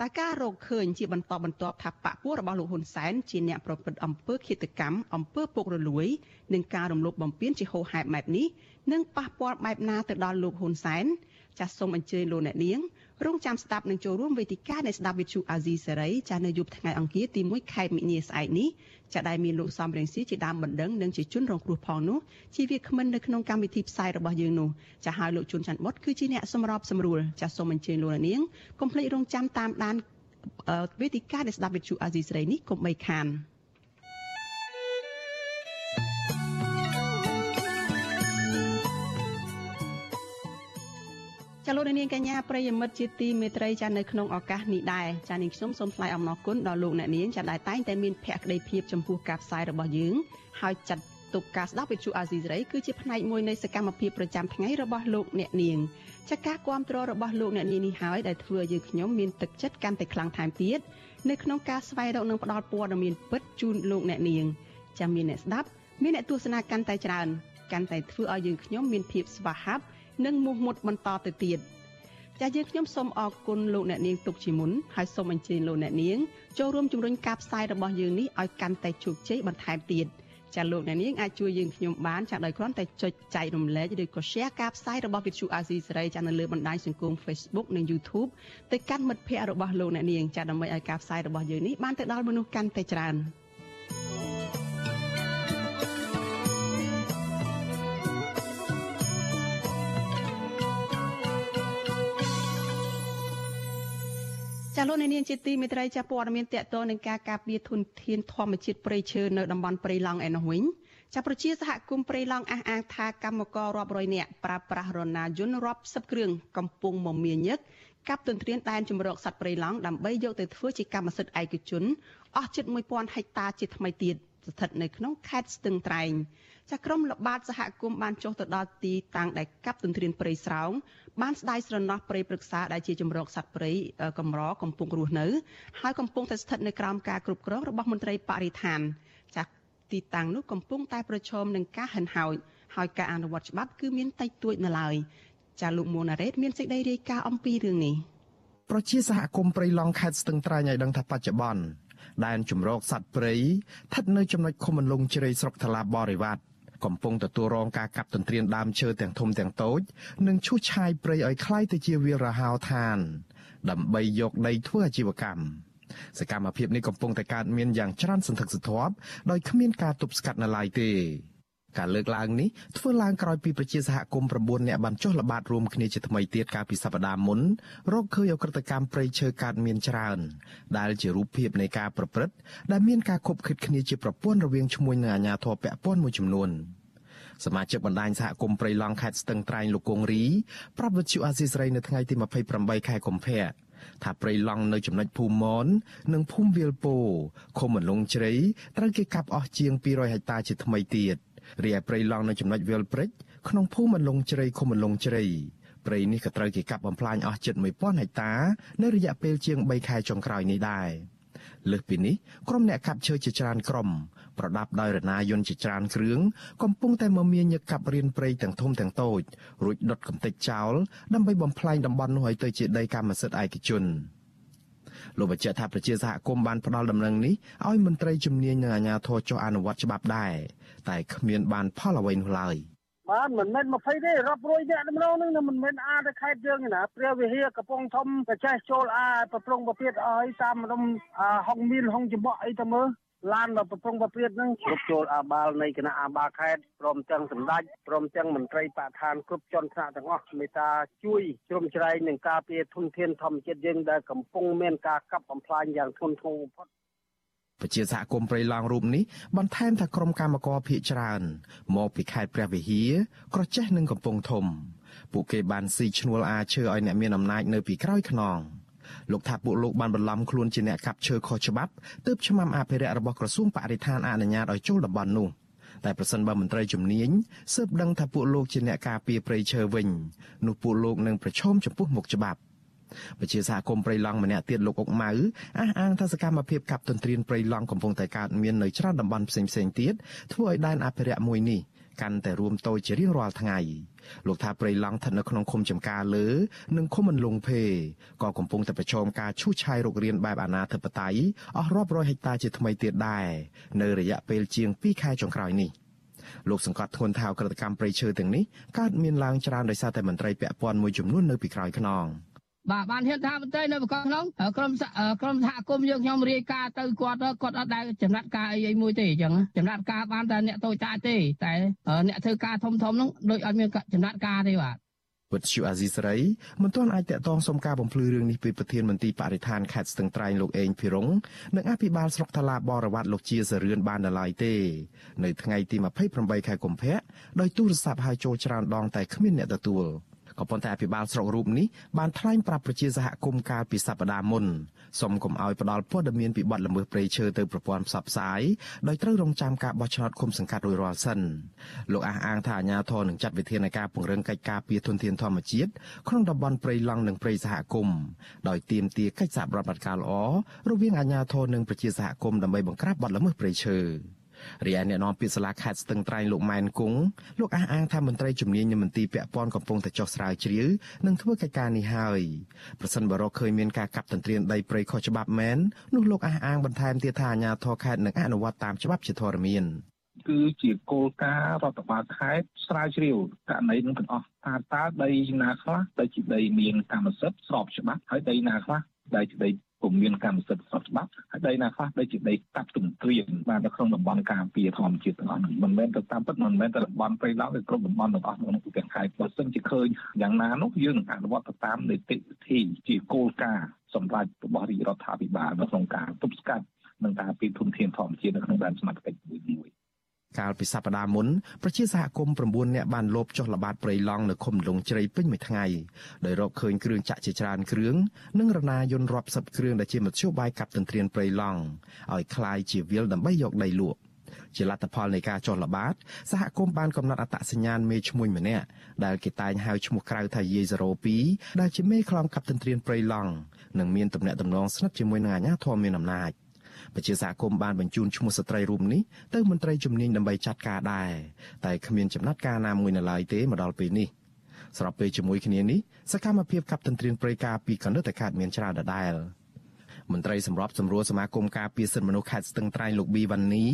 តើការរកឃើញជាបន្តបន្ទាប់ថាបពុះរបស់លោកហ៊ុនសែនជាអ្នកប្រព្រឹត្តអំពើឃាតកម្មអំពើពុករលួយនិងការរំលោភបំពានជាហូរហែបម៉ែបនេះនឹងប៉ះពាល់បែបណាទៅដល់លោកហ៊ុនសែនចាសសូមអញ្ជើញលោកអ្នកនាងរងចាំស្ដាប់និងចូលរួមវេទិកានៃស្ដាប់វិទ្យុអាស៊ីសេរីចាស់នៅយប់ថ្ងៃអង្គារទី1ខែមិនិនាស្អែកនេះ ចាស់ដែលមានលោកសំរងស៊ីជាដើមបណ្ដឹងនិងជាជនរងគ្រោះផងនោះជាវាគ្មិននៅក្នុងកម្មវិធីផ្សាយរបស់យើងនោះចាស់ហើយលោកជួនច័ន្ទបុតគឺជាអ្នកសម្របសម្រួលចាស់សូមអញ្ជើញលោកអ្នកនាងកុំភ្លេចរងចាំតាមដានវេទិកានៃស្ដាប់វិទ្យុអាស៊ីសេរីនេះកុំបីខាន។ ចាលោកនាងកញ្ញាប្រិយមិត្តជាទីមេត្រីចានៅក្នុងឱកាសនេះដែរចានាងខ្ញុំសូមថ្លែងអំណរគុណដល់លោកអ្នកនាងចាដែលតែងតែមានភក្ដីភាពចំពោះការផ្សាយរបស់យើងហើយចាត់ទុកការស្ដាប់វិទ្យុអាស៊ីសេរីគឺជាផ្នែកមួយនៃសកម្មភាពប្រចាំថ្ងៃរបស់លោកអ្នកនាងចាការគ្រប់គ្រងរបស់លោកអ្នកនាងនេះហើយដែលធ្វើឲ្យយើងខ្ញុំមានទឹកចិត្តកាន់តែខ្លាំងថែមទៀតនៅក្នុងការស្វែងរកនិងផ្តល់ព័ត៌មានពិតជូនលោកអ្នកនាងចាមានអ្នកស្ដាប់មានអ្នកទស្សនាកាន់តែច្រើនកាន់តែធ្វើឲ្យយើងខ្ញុំមានភាពស្វាហាប់ និងមោះមុតបន្តទៅទៀតចាយើងខ្ញុំសូមអរគុណលោកអ្នកនាងទុកជាមុនហើយសូមអញ្ជើញលោកអ្នកនាងចូលរួមជំរុញការផ្សាយរបស់យើងនេះឲ្យកាន់តែជោគជ័យបន្ថែមទៀតចាលោកអ្នកនាងអាចជួយយើងខ្ញុំបានចាដោយគ្រាន់តែចុចចែករំលែកឬក៏ share ការផ្សាយរបស់ Vithu Azizi សេរីចានៅលើបណ្ដាញសង្គម Facebook និង YouTube ទៅកាន់មិត្តភ័ក្តិរបស់លោកអ្នកនាងចាដើម្បីឲ្យការផ្សាយរបស់យើងនេះបានទៅដល់មនុស្សកាន់តែច្រើន។ ចាលោកនាងជាទីមេត្រីចាព័ត៌មានតកតនឹងការការពារធនធានធម្មជាតិព្រៃឈើនៅតំបន់ព្រៃឡង់ឯនោះវិញចាប្រជាសហគមន៍ព្រៃឡង់អះអាងថាកម្មកររាប់រយនាក់ប្រើប្រាស់រណាយន្តរាប់សិបគ្រឿងកំពុងមមាញឹកកាប់ទន្ទ្រានដែនជំរកសត្វព្រៃឡង់ដើម្បីយកទៅធ្វើជាកម្មសិទ្ធិឯកជនអស់ជិត1000ហិកតាជាថ្មីទៀតស្ថិតនៅក្នុងខេត្តស្ទឹងត្រែង ចាក្រុមល្បាតសហគមន៍បានចុះទៅដល់ទីតាំងដែលកាប់ទន្ទ្រានព្រៃស្រោងបានស្ដាយស្រណោះព្រៃព្រឹក្សាដែលជាជំរកសត្វព្រៃកម្រកំពុងរស់នៅហើយកំពុងតែស្ថិតនៅក្រោមការគ្រប់គ្រងរបស់មន្ត្រីបរិស្ថានចាក់ទីតាំងនោះកំពុងតែប្រឈមនឹងការហិនហោចហើយការអនុវត្តច្បាប់គឺមានតិចតួចនៅឡើយចាលោកមួណារ៉េតមានសេចក្តីរាយការណ៍អំពីរឿងនេះប្រជាសហគមន៍ព្រៃឡង់ខេត្តស្ទឹងត្រែងឲ្យដឹងថាបច្ចុប្បន្នដែនជំរកសត្វព្រៃស្ថិតនៅចំណុចឃុំអន្លង់ជ្រៃស្រុកថ្លាបរិវត្ត កំពុងទទួលរងការកាប់ទន្ទ្រានដើមឈើទាំងធំទាំងតូចនិងឈូសឆាយព្រៃឲ្យคล้ายទៅជាវាលរហោឋាន ដើម្បីយកដីធ្វើអាជីវកម្មសកម្មភាពនេះកំពុងតែកើតមានយ៉ាងច្រើនសន្ធឹកសន្ធាប់ដោយគ្មានការទប់ស្កាត់នៅឡើយទេ ការលើកឡើងនេះធ្វើឡើងក្រោយពីប្រជាសហគមន៍9នាក់បានចុះល្បាតរួមគ្នាជាថ្មីទៀតកាលពីសប្តាហ៍មុនរកឃើញអក្រិតកម្មព្រៃឈើកើតមានច្រើន ដែលជារូបភាពនៃការប្រព្រឹត្តដែលមានការខົບខិតគ្នាជាប្រព័ន្ធរវាងឈ្មួញនិងអាជ្ញាធរពាក់ព័ន្ធមួយចំនួនសមាជិកបណ្ដាញសហគមន៍ព្រៃឡង់ខេត្តស្ទឹងត្រែងលោកគង្រីប្រាប់វិទ្យុអាស៊ីសេរីនៅថ្ងៃទី28ខែកុម្ភៈថាព្រៃឡង់នៅចំណុចភូមិមននិងភូមិវាលពោឃុំមន្លងជ្រៃត្រូវគេកាប់អស់ជាង200ហិកតាជាថ្មីទៀត រីឯព្រៃឡង់នៅចំណុចវាលព្រេចក្នុងភូមិមន្លងជ្រៃឃុំមន្លងជ្រៃព្រៃនេះក៏ត្រូវគេកាប់បំផ្លាញអស់ជិត1000ហិកតានៅរយៈពេលជាង3ខែចុងក្រោយនេះដែរលើសពីនេះក្រុមអ្នកកាប់ឈើជាច្រើនក្រុមប្រដាប់ដោយរណាយន្តជាច្រើនគ្រឿងកំពុងតែមមាញឹកកាប់រៀនព្រៃទាំងធំទាំងតូចរួចដុតកំទេចចោលដើម្បីបំផ្លាញតំបន់នោះឲ្យទៅជាដីកម្មសិទ្ធិឯកជនលោកបញ្ជាក់ថាប្រជាសហគមន៍បានផ្ដល់ដំណឹងនេះឲ្យមន្ត្រីជំនាញនិងអាជ្ញាធរចុះអនុវត្តច្បាប់ដែរ តែគ្មានបានផលអ្វីនោះឡើយបាទមិនមែន20ទេរាប់រយនាក់ម្ដងហ្នឹងមិនមែនអាទៅខេត្តយើងទេណាព្រះវិហារកំពង់ធំប្រចេះចូលអាប្រព្រឹងប្រទៀតឲ្យតាមរំហុងមានហុងច្បក់អីទៅមើលឡានរបស់ប្រពងប្រព្រាតនឹងគ្រប់ចូលអាបាលនៃគណៈអាបាលខេត្តព្រមទាំងសម្ដេចព្រមទាំងមន្ត្រីបកឋានគ្រប់ជាន់ថ្នាក់ទាំងអស់មេត្តាជួយជ្រោមជ្រែងនឹងការពារធនធានធម្មជាតិយើងដែលកំពុងមានការកាប់បំផ្លាញយ៉ាងធ្ងន់ធ្ងរបំផុត ប្រជាសហគមន៍ព្រៃឡង់រូបនេះបន្ថែមថាក្រុមកម្មករភៀកច្រើនមកពីខេត្តព្រះវិហារក្រចេះនិងកំពង់ធំ ពួកគេបានស៊ីឈ្នួលអាឈើឲ្យអ្នកមានអំណាចនៅពីក្រោយខ្នងលោកថាពួកលោកបានបន្លំខ្លួនជាអ្នកកាប់ឈើខុសច្បាប់ទើបឆ្មាំអភិរក្សរបស់ក្រសួងបរិស្ថានអនុញ្ញាតឲ្យចូលតំបន់នោះតែប្រសិនបើមន្ត្រីជំនាញស៊ើបដឹងថាពួកលោកជាអ្នកការពារព្រៃឈើវិញនោះពួកលោកនឹងប្រឈមចំពោះមុខច្បាប់ ពជាសហគមន៍ព្រៃឡង់ម្នាក់ទៀតលោកអុកម៉ៅអះអាងថាសកម្មភាពកាប់ទន្ទ្រានព្រៃឡង់កំពុងតែកើតមាននៅច្រើនតំបន់ផ្សេងៗទៀតធ្វើឲ្យដែនអភិរក្សមួយនេះកាន់តែរួមតូចជារៀងរាល់ថ្ងៃលោកថាព្រៃឡង់ស្ថិតនៅក្នុងឃុំចំការលើនិងឃុំអន្លង់ភេក៏កំពុងតែប្រឈមការឈូសឆាយរុករានបែបអាណាធិបតេយ្យអស់រាប់រយហិកតាជាថ្មីទៀតដែរនៅរយៈពេលជាង2ខែចុងក្រោយនេះលោកសង្កត់ធ្ងន់ថាក្រតកម្មព្រៃឈើទាំងនេះកើតមានឡើងច្រើនដោយសារតែមន្ត្រីពាក់ព័ន្ធមួយចំនួននៅពីក្រោយខ្នង បាទបានហ៊ានថាមន្ត្រីនៅបកក្នុងក្រុមក្រុមសហគមន៍យើងខ្ញុំរាយការណ៍ទៅគាត់គាត់អត់ដែលចំណាត់ការអីអីមួយទេអញ្ចឹងចំណាត់ការបានតែអ្នកតូចតាចទេតែអ្នកធ្វើការធំធំនោះដូចអត់មានចំណាត់ការទេបាទវិទ្យុអាស៊ីសេរីមិនទាន់អាចតកតងសុំការបំភ្លឺរឿងនេះពីប្រធានមន្ត្រីបរិស្ថានខេត្តស្ទឹងត្រែងលោកអេងភិរុងនិងអភិបាលស្រុកថ្លាបរវត្តលោកជាសរឿនបានដល់ឡើយទេនៅថ្ងៃទី28ខែកុម្ភៈដោយទូរស័ព្ទហៅចូលច្រើនដងតែគ្មានអ្នកទទួល។ ក៏ប៉ុន្តែអភិបាលស្រុករូបនេះបានថ្លែងប្រាប់ប្រជាសហគមន៍កាលពីសប្តាហ៍មុនសូមកុំឲ្យផ្ដាល់ព័ត៌មានពីបទល្មើសព្រៃឈើទៅប្រព័ន្ធផ្សព្វផ្សាយដោយត្រូវរងចាំការបោះឆ្នោតឃុំសង្កាត់រួចរាល់សិនលោកអះអាងថាអាជ្ញាធរនឹងចាត់វិធានការពង្រឹងកិច្ចការពារធនធានធម្មជាតិក្នុងតំបន់ព្រៃឡង់និងព្រៃសហគមន៍ដោយទាមទារកិច្ចសហប្រតិបត្តិការល្អរវាងអាជ្ញាធរនិងប្រជាសហគមន៍ដើម្បីបង្ក្រាបបទល្មើសព្រៃឈើ រីឯអ្នកនាំពាក្យសាលាខេត្តស្ទឹងត្រែងលោកម៉ែនគង់លោកអះអាងថាមន្ត្រីជំនាញនៃមន្ទីរពាក់ព័ន្ធកំពុងតែចោះស្រាវជ្រាវនិងធ្វើកិច្ចការនេះហើយប្រសិនបើរកឃើញមានការកាប់ទន្ទ្រានដីព្រៃខុសច្បាប់មែននោះលោកអះអាងបន្ថែមទៀតថាអាជ្ញាធរខេត្តនឹងអនុវត្តតាមច្បាប់ជាធរមានគឺជាគោលការណ៍រដ្ឋបាលខេត្តស្រាវជ្រាវករណីនឹងទាំងអស់ថាតើដីណាខ្លះដែលជាដីមានកម្មសិទ្ធិស្របច្បាប់ហើយដីណាខ្លះដែលជាដី ពុំមានកម្មសិទ្ធិស្របច្បាប់ហើយដីណាខ្លះដែលជាដីកាប់ទន្ទ្រានបាននៅក្នុងតំបន់ការពារធម្មជាតិទាំងអស់នោះមិនមែនទៅតាមពិតមិនមែនតែតំបន់ព្រៃឡង់ឬគ្រប់តំបន់ទាំងអស់ក្នុងទាំងខេត្តបើសិនជាឃើញយ៉ាងណានោះយើងនឹងអនុវត្តទៅតាមនីតិវិធីជាគោលការណ៍សម្រាប់របស់រាជរដ្ឋាភិបាលនៅក្នុងការទប់ស្កាត់និងការពីធនធានធម្មជាតិនៅក្នុងដែនសមត្ថកិច្ចមួយមួយ កាលពីសប្តាហ៍មុនប្រជាសហគមន៍9នាក់បានលបចុះល្បាតព្រៃឡង់នៅឃុំលងជ្រៃពេញមួយថ្ងៃដោយរកឃើញគ្រឿងចាក់ជាច្រើនគ្រឿងនិងរណាយន្តរាប់សិបគ្រឿងដែលជាមធ្យោបាយកាប់ទន្ទ្រានព្រៃឡង់ឲ្យคล้ายជាវាលដើម្បីយកដីលក់ជាលទ្ធផលនៃការចុះល្បាតសហគមន៍បានកំណត់អត្តសញ្ញាណមេឈ្មោះម្នាក់ដែលគេតែងហៅឈ្មោះក្រៅថាយាយ02ដែលជាមេខ្លងកាប់ទន្ទ្រានព្រៃឡង់និងមានទំនាក់ទំនងស្និទ្ធជាមួយនឹងអាជ្ញាធរមានអំណាច។ ប្រជាសហគមន៍បានបញ្ជូនឈ្មោះស្ត្រីរូបនេះទៅមន្ត្រីជំនាញដើម្បីចាត់ការដែរតែគ្មានចំណាត់ការណាមួយនៅឡើយទេមកដល់ពេលនេះស្របពេលជាមួយគ្នានេះសកម្មភាពកាប់ទន្ទ្រានព្រៃការពីកណ្ដិតកើតមានច្រើនដដែលមន្ត្រីសម្របសម្រួលសមាគមការពារសិទ្ធិមនុស្សខេត្តស្ទឹងត្រែងលោកប៊ីវ៉ាន់នី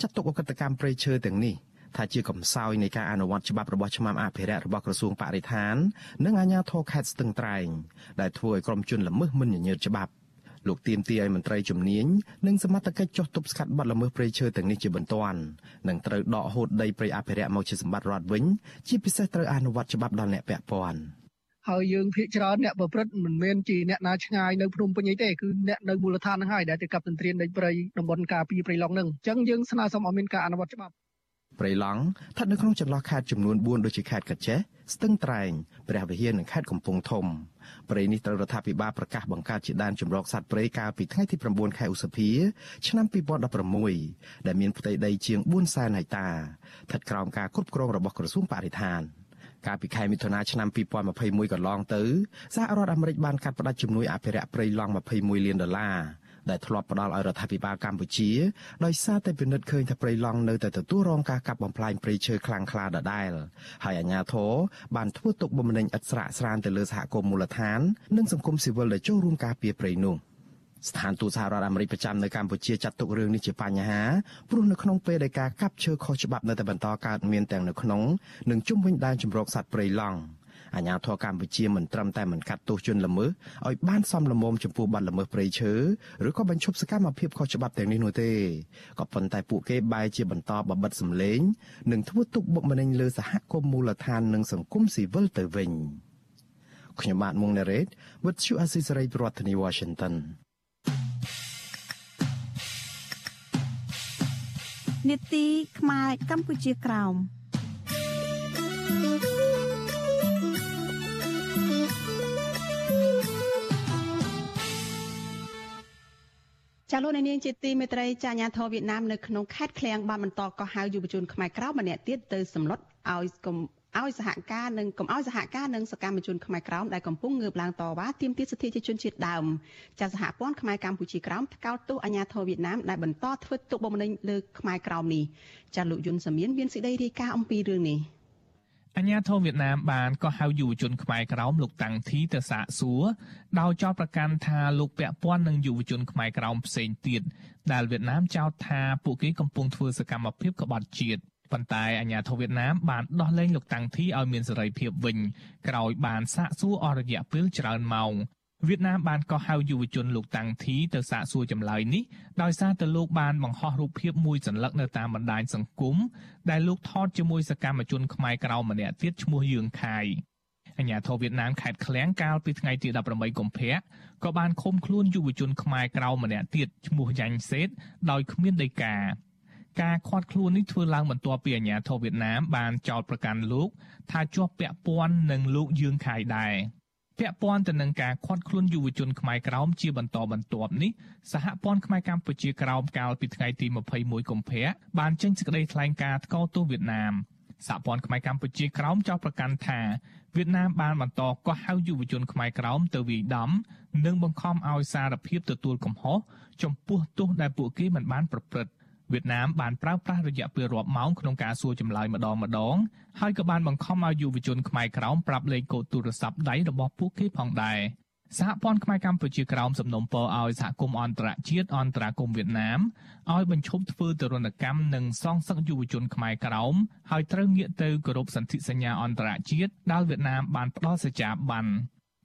ចាត់ទុកអកតកម្មព្រៃឈើទាំងនេះថាជាកំសោយនៃការអនុវត្តច្បាប់របស់ឆ្មាំអភិរក្សរបស់ក្រសួងបរិស្ថាន និងអាជ្ញាធរខេត្តស្ទឹងត្រែងដែលធ្វើឲ្យក្រុមជនល្មើសមិនញញើតច្បាប់ លោកទៀមទាឲ្យមន្ត្រីជំនាញនិងសមត្ថកិច្ចចុះទប់ស្កាត់បទល្មើសព្រៃឈើទាំងនេះជាបន្ទាន់និងត្រូវដកហូតដីព្រៃអភិរក្សមកជាសម្បត្តិរដ្ឋវិញជាពិសេសត្រូវអនុវត្តច្បាប់ដល់អ្នកពាក់ព័ន្ធហើយយើងភាកច្រើនអ្នកប្រព្រឹត្តមិនមែនជាអ្នកណាឆ្ងាយនៅភ្នំពេញអីទេគឺអ្នកនៅមូលដ្ឋានហ្នឹងហើយដែលទៅកັບទន្ទ្រានដីព្រៃតំបន់ការពីព្រៃឡង់ហ្នឹងអញ្ចឹងយើងស្នើសុំឲ្យមានការអនុវត្តច្បាប់ ព្រៃឡង់ស្ថិតនៅក្នុងចន្លោះខេត្តចំនួន4ដូចជាខេត្តកាចេះស្ទឹងត្រែងព្រះវិហារនិងខេត្តកំពង់ធំព្រៃនេះត្រូវរដ្ឋាភិបាលប្រកាសបង្កើតជាដែនជម្រកសត្វព្រៃកាលពីថ្ងៃទី9ខែឧសភា ឆ្នាំ2016ដែលមានផ្ទៃដីជាង400,000ហិកតាស្ថិតក្រោមការគ្រប់គ្រងរបស់ក្រសួងបរិស្ថានកាលពីខែមិថុនាឆ្នាំ2021កន្លងទៅសហរដ្ឋអាមេរិកបានកាត់ផ្តាច់ជំនួយអភិរក្សព្រៃឡង់21លានដុល្លារ ដែលធ្លាប់ផ្ដល់ឲ្យរដ្ឋាភិបាលកម្ពុជាដោយសារតែពិនិត្យឃើញថាព្រៃឡង់នៅតែទទួលរងការកាប់បំផ្លាញព្រៃឈើខ្លាំងក្លាដដែលហើយអាជ្ញាធរបានធ្វើទុកបុកម្នេញឥតស្រាកស្រានទៅលើសហគមន៍មូលដ្ឋាន និងសង្គមស៊ីវិលដែលចូលរួមការពារព្រៃនោះស្ថានទូតសហរដ្ឋអាមេរិកប្រចាំនៅកម្ពុជាចាត់ទុករឿងនេះជាបញ្ហាព្រោះនៅក្នុងពេលដែលការកាប់ឈើខុសច្បាប់នៅតែបន្តកើតមានទាំងនៅក្នុងនិងជុំវិញដែនជម្រកសត្វព្រៃឡង់ អាញាធរកម្ពុជាមិនត្រឹមតែមិនកាត់ទោសជនល្មើសឲ្យបានសមល្មមចំពោះបទល្មើសព្រៃឈើឬក៏បញ្ឈប់សកម្មភាពខុសច្បាប់ទាំងនេះនោះទេក៏ប៉ុន្តែពួកគេបែរជាបន្តបបិទសម្លេង និងធ្វើទុកបុកម្នេញលើសហគមន៍មូលដ្ឋាននិងសង្គមស៊ីវិលទៅវិញខ្ញុំបាទមុងណារ៉េត With you Assisary ប្រធានាទី Washington នេតិខ្មែរកម្ពុជាក្រោម ចាលោកនាងជាទីមេត្រីចាអាញាធរវៀតណាមនៅក្នុងខេត្តឃ្លៀងបានបន្តកោះហៅយុវជនខ្មែរក្រៅម្នាក់ទៀតទៅសម្លុតឲ្យឲ្យសហការនិងកុំឲ្យសហការនឹងសកម្មជនខ្មែរក្រោមដែលកំពុងងើបឡើងតវ៉ាទាមទារសិទ្ធិជាជនជាតិដើមចាសហព័ន្ធខ្មែរកម្ពុជាក្រោមថ្កោលទោសអាញាធរវៀតណាមដែលបន្តធ្វើទុកបុកម្នេញលើខ្មែរក្រោមនេះចាលោកយុនសាមៀនមានសេចក្តីរាយការណ៍អំពីរឿងនេះ អញ្ញាធមវៀតណាមបានក៏ហៅយុវជនខ្មែរក្រោមលោកតាំងធីទៅសាកសួរដោយចោទប្រកាន់ថាលោកពាក់ព័ន្ធនឹងយុវជនខ្មែរក្រោមផ្សេងទៀតដែលវៀតណាមចោទថាពួកគេកំពុងធ្វើសកម្មភាពក្បត់ជាតិប៉ុន្តែអាញាធិបតេយ្យវៀតណាមបានដោះលែងលោកតាំងធីឲ្យមានសេរីភាពវិញក្រោយបានសាកសួរអស់រយៈពេលច្រើនម៉ោង វៀតណាមបានកោះហៅយុវជនលោកតាំងធីទៅសាកសួរចម្លើយនេះដោយសារតែលោកបានបង្ហោះរូបភាពមួយសន្លឹកនៅតាមបណ្ដាញសង្គមដែលលោកថតជាមួយសកម្មជនខ្មែរក្រៅម្នាក់ទៀតឈ្មោះយឿងខាយអាញាធរវៀតណាមខេត្តឃ្លៀងកាលពីថ្ងៃទី18កុម្ភៈក៏បានឃុំខ្លួនយុវជនខ្មែរក្រៅម្នាក់ទៀតឈ្មោះយ៉ាញ់សេតដោយគ្មានដីកាការខាត់ខ្លួននេះធ្វើឡើងបន្ទាប់ពីអាញាធរវៀតណាមបានចោទប្រកាន់លោកថាជាប់ពាក់ព័ន្ធនឹងលោកយឿងខាយដែរ ពាក់ព័ន្ធទៅនឹងការខាត់ខ្លួនយុវជនខ្មែរក្រោមជាបន្តបន្ទាប់នេះសហព័ន្ធខ្មែរកម្ពុជាក្រោមកាលពីថ្ងៃទី21កុម្ភៈបានចេញសេចក្តីថ្លែងការណ៍ថ្កោលទោសវៀតណាមសហព័ន្ធខ្មែរកម្ពុជាក្រោមចោទប្រកាន់ថាវៀតណាមបានបន្តកោះហៅយុវជនខ្មែរក្រោមទៅវាយដំ និងបង្ខំឲ្យសារភាពទទួលកំហុសចំពោះទោសដែលពួកគេមិនបានប្រព្រឹត្ត វៀតណាមបានប្រើប្រាស់រយៈពេលរាប់ម៉ោងក្នុងការសួរចម្លើយម្ដងម្ដងហើយក៏បានបង្ខំឲ្យយុវជនខ្មែរក្រោមប្រាប់លេខកូដទូរស័ព្ទដៃរបស់ពួកគេផងដែរសហព័ន្ធខ្មែរកម្ពុជាក្រោមសំណុំពរឲ្យសហគមន៍អន្តរជាតិអន្តរាគមន៍វៀតណាមឲ្យបញ្ឈប់ធ្វើទរណកម្មនិងសងសឹកយុវជនខ្មែរក្រោមហើយត្រូវងាកទៅគោរពសន្ធិសញ្ញាអន្តរជាតិដែលវៀតណាមបានផ្ដល់សេចក្ដីបាន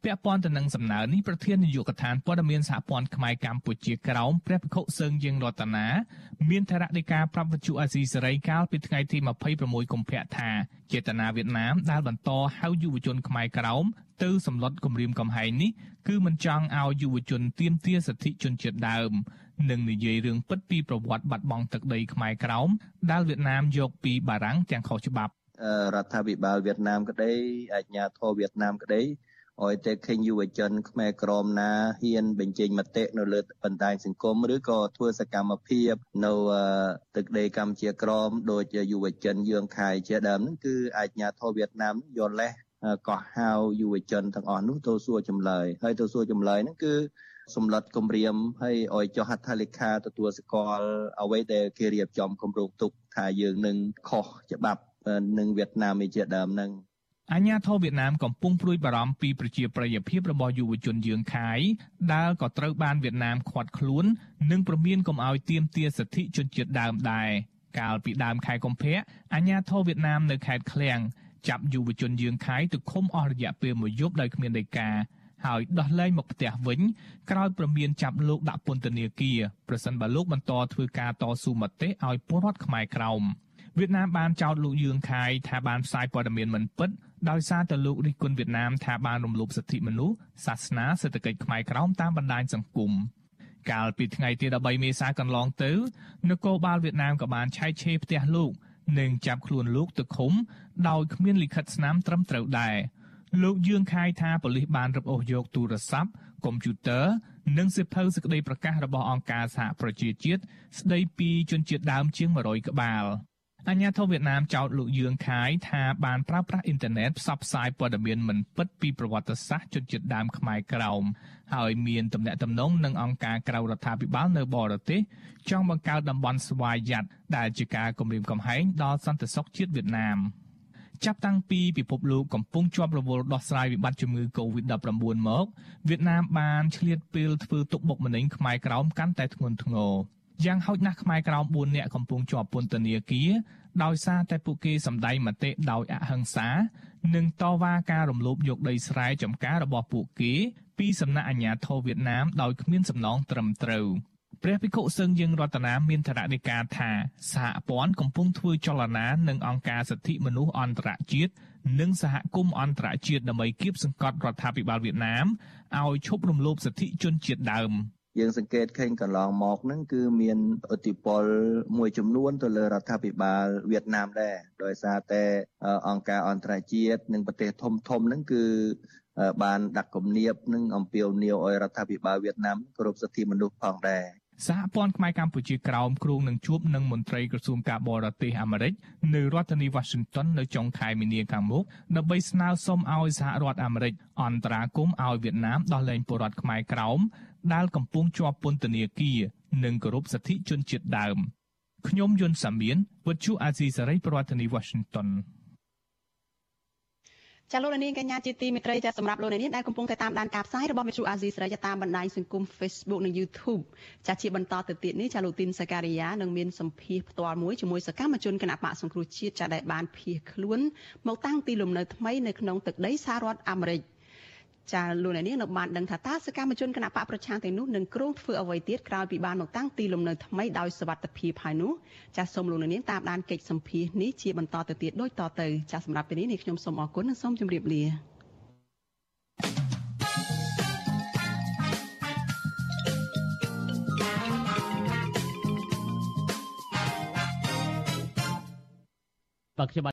ពាក់ព័ន្ធទៅនឹងសំណើនេះប្រធាននាយកដ្ឋានព័ត៌មានសហព័ន្ធខ្មែរកម្ពុជាក្រោមព្រះភិក្ខុសឹងយើងរតនាមានថរដីកាប្រាប់វិទ្យុអាស៊ីសេរីកាលពីថ្ងៃទី26កុម្ភៈថាចេតនាវៀតណាមដែលបន្តហៅយុវជនខ្មែរក្រោមទៅសម្លុតគម្រាមកំហែងនេះគឺមិនចង់ឲ្យយុវជនទាមទារសិទ្ធិជនជាតិដើមនិងនិយាយរឿងពិតពីប្រវត្តិបាត់បង់ទឹកដីខ្មែរក្រោមដែលវៀតណាមយកពីបារាំងទាំងខុសច្បាប់រដ្ឋាភិបាលវៀតណាមក្តីអាជ្ញាធរវៀតណាមក្តី ឲ្យតែឃើញយុវជនខ្មែរក្រមណាហ៊ានបញ្ចេញមតិនៅលើបណ្ដាញសង្គមឬក៏ធ្វើសកម្មភាពនៅទឹកដីកម្ពុជាក្រមដោយយុវជនយើងខាយជាដើមហ្នឹងគឺអាជ្ញាធរវៀតណាមយល់លេះកោះហៅយុវជនទាំងអស់នោះទៅសួរចម្លើយហើយទៅសួរចម្លើយហ្នឹងគឺសម្លុតគម្រាមហើយឲ្យចុះហត្ថលេខាទទួលស្គាល់អ្វីដែលគេរៀបចំគម្រោងទុកថាយើងនឹងខុសច្បាប់នឹងវៀតណាមជាដើមហ្នឹង អាញាធរវៀតណាមកំពុងព្រួយបារម្ភពីប្រជាប្រិយភាពរបស់យុវជនយើងខាយដែលក៏ត្រូវបានវៀតណាមឃាត់ខ្លួន និងប្រមានកុំឲ្យទាមទារសិទ្ធិជនជាតិដើមដែរកាលពីដើមខែកុម្ភៈអាញាធរវៀតណាមនៅខេត្តឃ្លៀងចាប់យុវជនយើងខាយទៅឃុំអស់រយៈពេលមួយយប់ដោយគ្មានដីកាហើយដោះលែងមកផ្ទះវិញក្រោយប្រមានចាប់លោកដាក់ពន្ធនាគារប្រសិនបើលោកបន្តធ្វើការតស៊ូមតិឲ្យពលរដ្ឋខ្មែរក្រោមវៀតណាមបានចោទលោកយឿងខាយថាបានផ្សាយព័ត៌មានមិនពិត ដោយសារតែលោករិះគន់វៀតណាមថាបានរំលោភសិទ្ធិមនុស្សសាសនាសេដ្ឋកិច្ចខ្មែរក្រោមតាមបណ្ដាញសង្គមកាលពីថ្ងៃទី13មេសាកន្លងទៅនគរបាលវៀតណាមក៏បានឆែកឆេរផ្ទះលោកនិងចាប់ខ្លួនលោកទៅឃុំដោយគ្មានលិខិតស្នាមត្រឹមត្រូវដែរលោកយឿងខាយថាប៉ូលីសបានរឹបអូសយកទូរស័ព្ទកុំព្យូទ័រនិងសិភៅសេចក្តីប្រកាសរបស់អង្គការសហប្រជាជាតិស្តីពីជនជាតិដើមជាង100ក្បាល អាញាធិបតេយ្យវៀតណាមចោទលោកយឿងខាយថាបានប្រើប្រាស់អ៊ីនធឺណិតផ្សព្វផ្សាយព័ត៌មានមិនពិតពីប្រវត្តិសាស្ត្រជនជាតិដើមខ្មែរក្រោមហើយមានទំនាក់ទំនងនឹងអង្គការក្រៅរដ្ឋាភិបាលនៅបរទេសចង់បង្កើតតំបន់ស្វ័យយ័តដែលជាការគំរាមកំហែងដល់សន្តិសុខជាតិវៀតណាមចាប់តាំងពីពិភពលោកកំពុងជាប់រវល់ដោះស្រាយវិបត្តិជំងឺ Covid-19 មកវៀតណាមបានឆ្លៀតពេលធ្វើទុកបុកម្នេញខ្មែរក្រោមកាន់តែធ្ងន់ធ្ងរ យ៉ាងហោចណាស់ខ្មែរក្រោម4នាក់កំពុងជាប់ពន្ធនាគារដោយសារតែពួកគេសម្ដែងមតិដោយអហិង្សា និងតវ៉ាការរំលោភយកដីស្រែចម្ការរបស់ពួកគេពីសំណាក់អាជ្ញាធរវៀតណាមដោយគ្មានសំណងត្រឹមត្រូវព្រះភិក្ខុសឹងយើងរតនាមានថរណីកាថាសហព័ន្ធកំពុងធ្វើចលនានឹងអង្គការសិទ្ធិមនុស្សអន្តរជាតិនិងសហគមន៍អន្តរជាតិដើម្បីគៀបសង្កត់រដ្ឋាភិបាលវៀតណាមឲ្យឈប់រំលោភសិទ្ធិជនជាតិដើម។ យើងសង្កេតឃើញកន្លងមកហ្នឹងគឺមានឥទ្ធិពលមួយចំនួនទៅលើរដ្ឋាភិបាលវៀតណាមដែរដោយសារតែអង្គការអន្តរជាតិនិងប្រទេសធំធំហ្នឹងគឺបានដាក់គំនាបនិងអំពាវនាវឲ្យរដ្ឋាភិបាលវៀតណាមគោរពសិទ្ធិមនុស្សផងដែរ សហព័ន្ធខ្មែរកម្ពុជាក្រោមគ្រងនឹងជួបនឹងមន្ត្រីក្រសួងការបរទេសអាមេរិកនៅរដ្ឋធានី Washington នៅចុងខែមីនាខាងមុខដើម្បីស្នើសុំឲ្យសហរដ្ឋអាមេរិកអន្តរាគមន៍ឲ្យវៀតណាមដោះលែងពលរដ្ឋខ្មែរក្រោមដែលកំពុងជាប់ពន្ធនាគារនិងគោរពសិទ្ធិជនជាតិដើមខ្ញុំយុនសាមៀនវិទ្យុអាស៊ីសេរីប្រធានាធិបតី Washington ចាលោកនាងកញ្ញាជាទីមេត្រីចាសម្រាប់លោកនាងដែលកំពុងតែតាមដានការផ្សាយរបស់វិទ្យុអាស៊ីសេរីតាមបណ្ដាញសង្គម Facebook និង YouTube ចាជាបន្តទៅទៀតនេះចាលោកទីនសការីយ៉ានឹងមានសម្ភារផ្ទាល់មួយជាមួយសកម្មជនគណៈបកសង្គ្រោះជាតិចាដែលបានភៀសខ្លួនមកតាំងទីលំនៅថ្មីនៅក្នុងទឹកដីសហរដ្ឋអាមេរិក។ ចាលោកអ្នកនាងនៅបានដឹងថាតើសកម្មជនគណៈបកប្រឆាំងទាំងនោះនឹងគ្រោងធ្វើអ្វីទៀតក្រោយពីបានមកតាំងទីលំនៅថ្មីដោយសវត្ថភាពហើយនោះចាសូមលោកអ្នកនាងតាមដានកិច្ចសម្ភាសនេះជាបន្តទៅទៀតដូចតទៅចាសម្រាប់ពេលនេះនេះខ្ញុំសូមអរគុណនិងសូមជម្រាបលាបាទខ្ញុំ